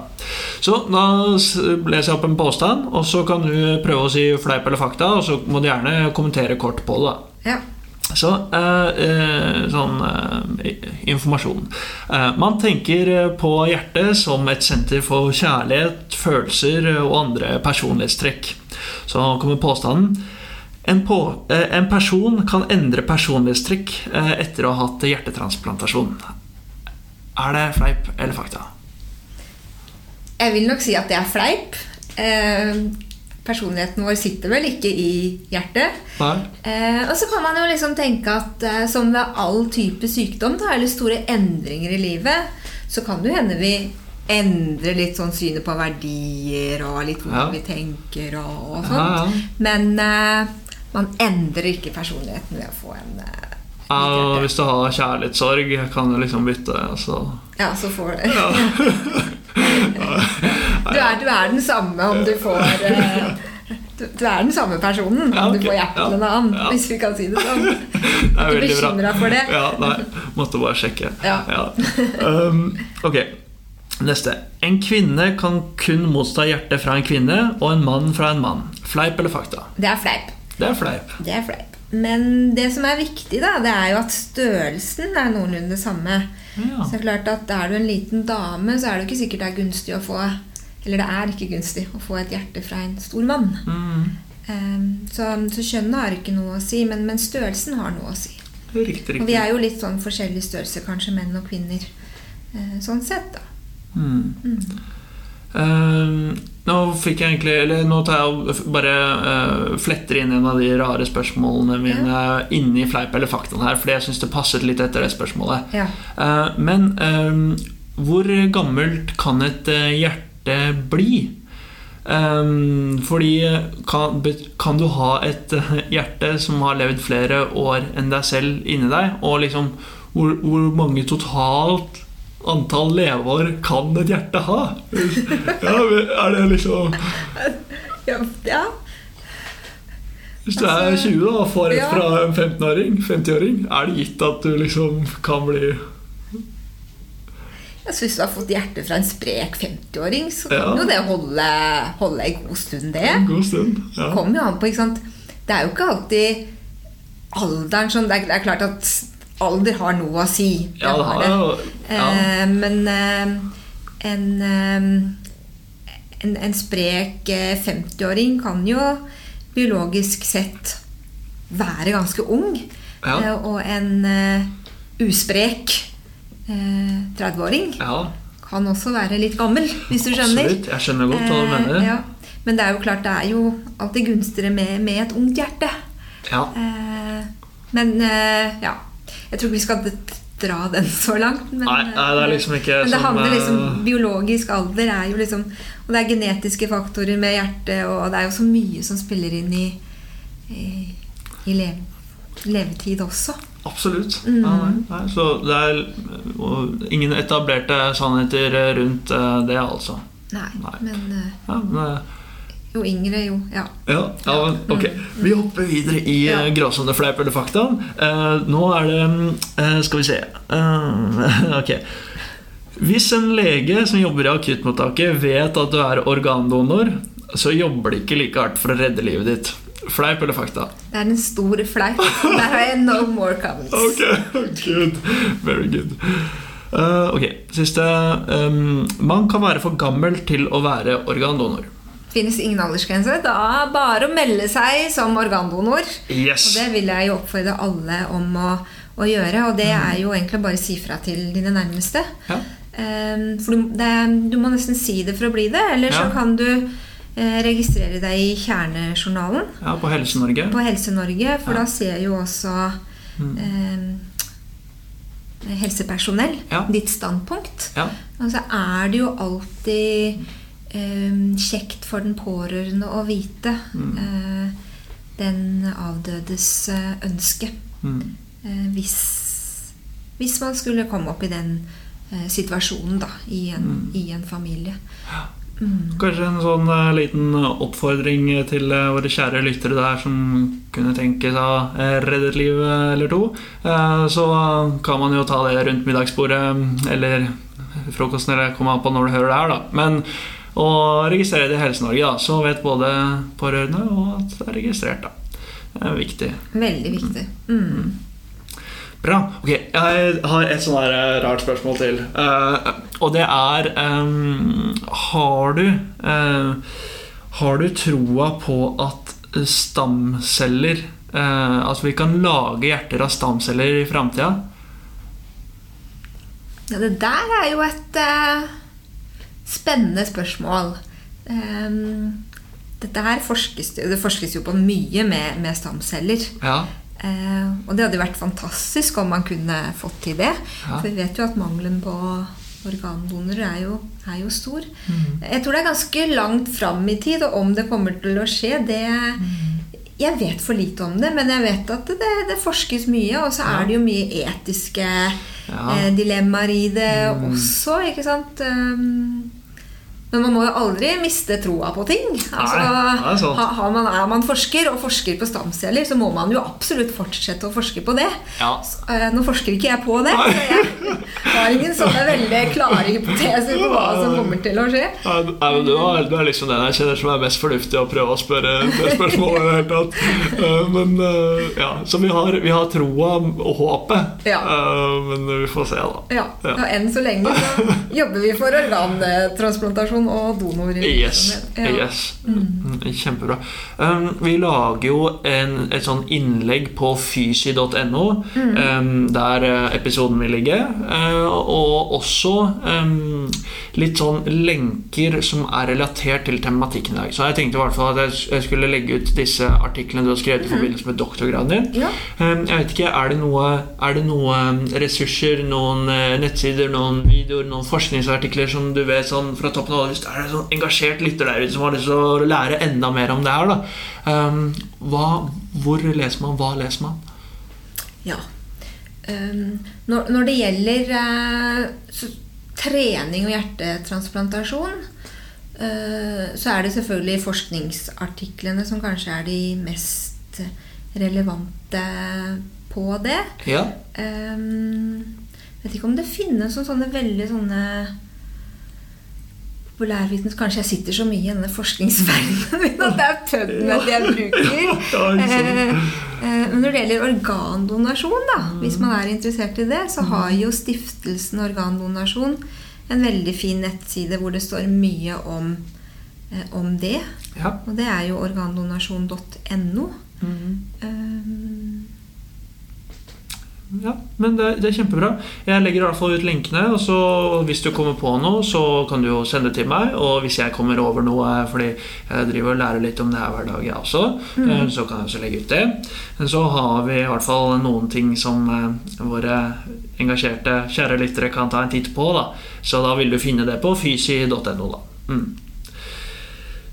Så da leser jeg opp en påstand, og så kan du prøve å si fleip eller fakta, og så må du gjerne kommentere kort på det. da. Ja. Så eh, eh, sånn eh, informasjon. Man tenker på hjertet som et senter for kjærlighet, følelser og andre personlighetstrekk. Så kommer påstanden. En, på, en person kan endre personlighetstrekk etter å ha hatt hjertetransplantasjon. Er det fleip eller fakta? Jeg vil nok si at det er fleip. Personligheten vår sitter vel ikke i hjertet. Eh, og så kan man jo liksom tenke at eh, som ved all type sykdom, da, eller store endringer i livet, så kan det jo hende vi endrer litt sånn synet på verdier og litt hvordan Ja. vi tenker og, og sånt. Ja, ja. Men eh, man endrer ikke personligheten ved å få en eh, Ja, og hvis du har kjærlighetssorg, kan du liksom bytte. Altså. Ja, så får du (laughs) du, er, du er den samme om du får eh, du, du er den samme personen om Ja, ok. du får hjertet Ja. en annen, Ja. hvis vi kan si det sånn. (laughs) Det er veldig bra. for det. Ja, nei, måtte bare sjekke. Ja. Um, ok, neste. En kvinne kan kun motta hjerte fra en kvinne, og en mann fra en mann. Fleip eller fakta? Det er fleip. Det er fleip. Det er fleip. Men det som er viktig, da, det er jo at størrelsen er noenlunde det samme. Ja. Så det er klart at Er du en liten dame, så er det ikke sikkert det er gunstig å få Eller det er ikke gunstig å få et hjerte fra en stor mann. Mm, Um, så, så kjønnet har ikke noe å si, men, men størrelsen har noe å si. riktig, riktig. Og vi er jo litt sånn forskjellig størrelse, kanskje menn og kvinner. eh, sånn sett, da. Mm. Um, nå fikk jeg egentlig Eller nå tar jeg bare uh, fletter inn en av de rare spørsmålene mine inni fleip eller fakta her, fordi jeg syns det passet litt etter det spørsmålet. Ja. Uh, men ehm, hvor gammelt kan et eh, hjerte bli? Ehm, fordi kan, kan du ha et hjerte som har levd flere år enn deg selv inni deg? Og liksom hvor, hvor mange totalt antall leveår kan et hjerte ha? Ja, er det liksom Ja, ja. Hvis du er 20 da, og får et fra en 15-åring, 50-åring, er det gitt at du liksom kan bli Altså, hvis du har fått hjerte fra en sprek 50-åring, så kan Ja. jo det holde, holde en god stund, det. En god stund. Ja. Kommer jo an på, ikke sant. Det er jo ikke alltid alderen som Det er, det er klart at alder har noe å si. Det Ja, det har det. ja. Eh, men eh, en, eh, en, en sprek eh, 50-åring kan jo biologisk sett være ganske ung. Ja. Og en usprek eh, 30-åring ja, kan også være litt gammel, hvis du skjønner. absolutt. Jeg skjønner godt hva du mener. ja. Men det er jo klart det er jo alltid gunstigere med, med et ungt hjerte. Ja. Men ja Jeg tror ikke vi skal dra den så langt. Men, Nei, nei, det er liksom ikke men det som, handler liksom eh, Biologisk alder er jo liksom Og det er genetiske faktorer med hjertet, og det er jo så mye som spiller inn i, i, i lev, levetid også. Absolutt. Mm. Ja, nei, nei. Så det er ingen etablerte sannheter rundt eh, det, altså. Nei, men eh, Ja, men, eh, jo yngre, jo Ja. ja, ja, men, ok. Vi hopper videre i Ja. uh, gråsone fleip eller fakta. Eh, nå er det eh, Skal vi se Eh, (laughs) Ok. Hvis en lege som jobber i akuttmottaket, vet at du er organdonor, så jobber de ikke like hardt for å redde livet ditt. Fleip eller fakta? Det er en stor fleip. Der har jeg no more comments. (laughs) Ok, good. Very good. Uh, ok, siste. Um, man kan være for gammel til å være organdonor. Finnes ingen aldersgrense. Da er bare å melde seg som organdonor. Yes. Og det vil jeg jo oppfordre alle om å, å gjøre. Og det er jo egentlig bare å si fra til dine nærmeste. Ja. Ehm, for du, det, du må nesten si det for å bli det. Eller så kan du eh, registrere deg i Kjernejournalen ja, på Helse-Norge. på Helse-Norge. For Ja. da ser jo også eh, helsepersonell Ja. ditt standpunkt. Ja. Og så er det jo alltid kjekt for den pårørende å vite Mm. eh, den avdødes eh, ønske. Mm. Eh, hvis, hvis man skulle komme opp i den situasjonen da, i en, Mm. i en familie. Mm. Kanskje en sånn liten oppfordring til våre kjære lyttere der som kunne tenke seg å redde et liv eller to. Så kan man jo ta det rundt middagsbordet eller frokosten, eller komme an på når du hører det her, da. Men å registrere det i Helse-Norge, da, så vet både pårørende og at det er registrert. da. Det er viktig. Veldig viktig. Mm. Bra. Ok, jeg har et sånn eh, rart spørsmål til. Uh, og det er um, Har du uh, Har du troa på at stamceller uh, At vi kan lage hjerter av stamceller i framtida? Ja, det der er jo et eh, spennende spørsmål. Um, dette her forskes, det forskes jo på mye med, med stamceller. Ja. Uh, og det hadde vært fantastisk om man kunne fått til det. Ja. For vi vet jo at mangelen på organdonorer er jo, er jo stor. Mm. Jeg tror det er ganske langt fram i tid, og om det kommer til å skje, det Jeg vet for lite om det, men jeg vet at det, det forskes mye. Og så Ja. er det jo mye etiske Ja. eh, dilemmaer i det Mm. også, ikke sant? Um, men man må jo aldri miste troa på ting. Altså, Nei, er ha, har man, er man forsker og forsker på stamceller, så må man jo absolutt fortsette å forske på det. Ja. Så, eh, nå forsker ikke jeg på det, så jeg har ingen sånne veldig klare hypoteser på hva som kommer til å skje. Ja, nei, men du, er, du er liksom den jeg kjenner som er mest fornuftig å prøve å spørre det spørsmålet. i det hele tatt. Eh, Men eh, ja, Så vi har, vi har troa og håpet. Ja. Men vi får se, da. Ja, Ja. og Enn så lenge så jobber vi for organtransplantasjon og donor. Yes. Ja. yes. Mm, Kjempebra. Um, vi lager jo en, et sånn innlegg på fysi.no, Mm. um, der eh, episoden vil ligge. Uh, og også um, litt sånn lenker som er relatert til tematikken i dag. Så jeg tenkte i hvert fall at jeg, skulle legge ut disse artiklene du har skrevet i forbindelse med doktorgraden din. Mm. Ja. Um, jeg vet ikke, Er det noe, er det noe um, ressurser, noen eh, nettsider, noen videoer, noen forskningsartikler som du vet sånn fra toppen av Hvis det er en sånn engasjert lytter der ute som har lyst til å lære enda mer om det her, da. Um, hva, hvor leser man? Hva leser man? Ja. Um, når, når det gjelder eh, så, trening og hjertetransplantasjon, eh, så er det selvfølgelig forskningsartiklene som kanskje er de mest relevante på det. Ja. Um, vet ikke om det finnes sånne veldig sånne populærvitens Kanskje jeg sitter så mye i denne forskningsverdenen min at det er PubMed jeg bruker. (laughs) Eh, eh, Men når det gjelder organdonasjon, da, hvis man er interessert i det, så har jo Stiftelsen Organdonasjon en veldig fin nettside hvor det står mye om, eh, om det. Ja. Og det er jo organdonasjon.no. Mm. Eh, Ja, men det, det er kjempebra. Jeg legger i hvert fall ut linkene. Og så hvis du kommer på noe, så kan du jo sende det til meg. Og hvis jeg kommer over noe, fordi jeg driver og lærer litt om det her hver dag, jeg også, mm. så kan jeg også legge ut det. Men så har vi i hvert fall noen ting som eh, våre engasjerte kjære lyttere kan ta en titt på. da. Så da vil du finne det på fysi.no. da. Mm.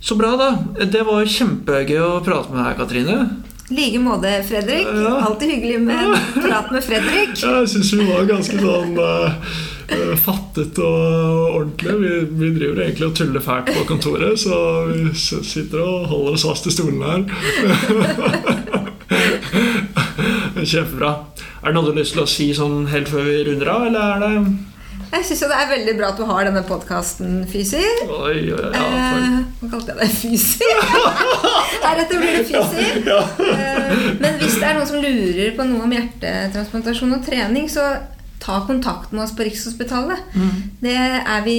Så bra, da. Det var kjempegøy å prate med deg, Katrine. Like måte, Fredrik. Ja. Alltid hyggelig med (laughs) prat med Fredrik. Ja, jeg syns vi var ganske sånn eh, fattet og ordentlig. Vi, vi driver egentlig og tuller fælt på kontoret, så vi sitter og holder oss fast i stolene her. (laughs) Kjempebra. Er det noe du har lyst til å si sånn helt før vi runder av, eller er det Jeg syns det er veldig bra at du har denne podkasten, Fysi. Oi, oi, ja, Eh. Hva kalte jeg deg? Fysi? (laughs) Heretter blir det Fysi. (laughs) Eh, Men hvis det er noen som lurer på noe om hjertetransplantasjon og trening, så ta kontakt med oss på Rikshospitalet. Mm. Det er vi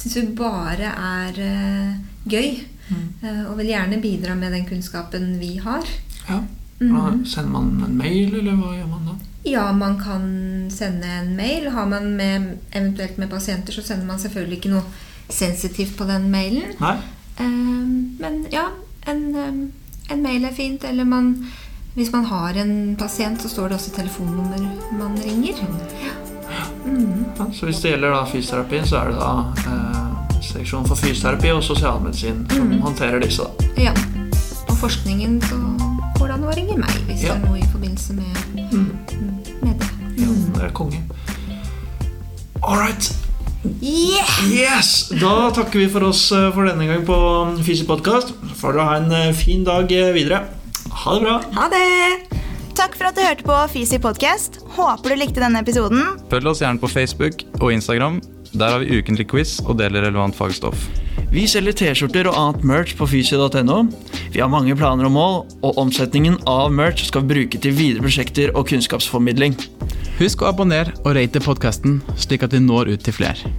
Syns vi bare er eh, gøy. Mm. eh, Og vil gjerne bidra med den kunnskapen vi har. Ja. Mm. Sender man en mail, eller hva gjør man da? Ja, man kan sende en mail. Har man med, eventuelt med pasienter, så sender man selvfølgelig ikke noe sensitivt på den mailen. Nei? Eh, men ja, en, eh, en mail er fint. Eller man, hvis man har en pasient, så står det også telefonnummer man ringer. Mm. Ja, så hvis det gjelder da fysioterapi, så er det da eh, seksjon for fysioterapi og sosialmedisin som Mhm. håndterer disse. da. Ja. Og forskningen så går det an å ringe meg hvis Ja. det er noe i forbindelse med. Ja, er konge. All right. Yeah! Yes! Da takker vi for oss eh, for denne gang på Fysi-podkast. Får dere ha en eh, fin dag eh, videre. Ha det bra. Ha det! Takk for at du hørte på Fysi-podcast Håper du likte denne episoden. Følg oss gjerne på Facebook og Instagram. Der har vi ukentlig quiz og deler relevant fagstoff. Vi selger T-skjorter og annet merch på fysi.no. Vi har mange planer og mål, og omsetningen av merch skal vi bruke til videre prosjekter og kunnskapsformidling. Husk å abonnere og rate podkasten, slik at vi når ut til flere.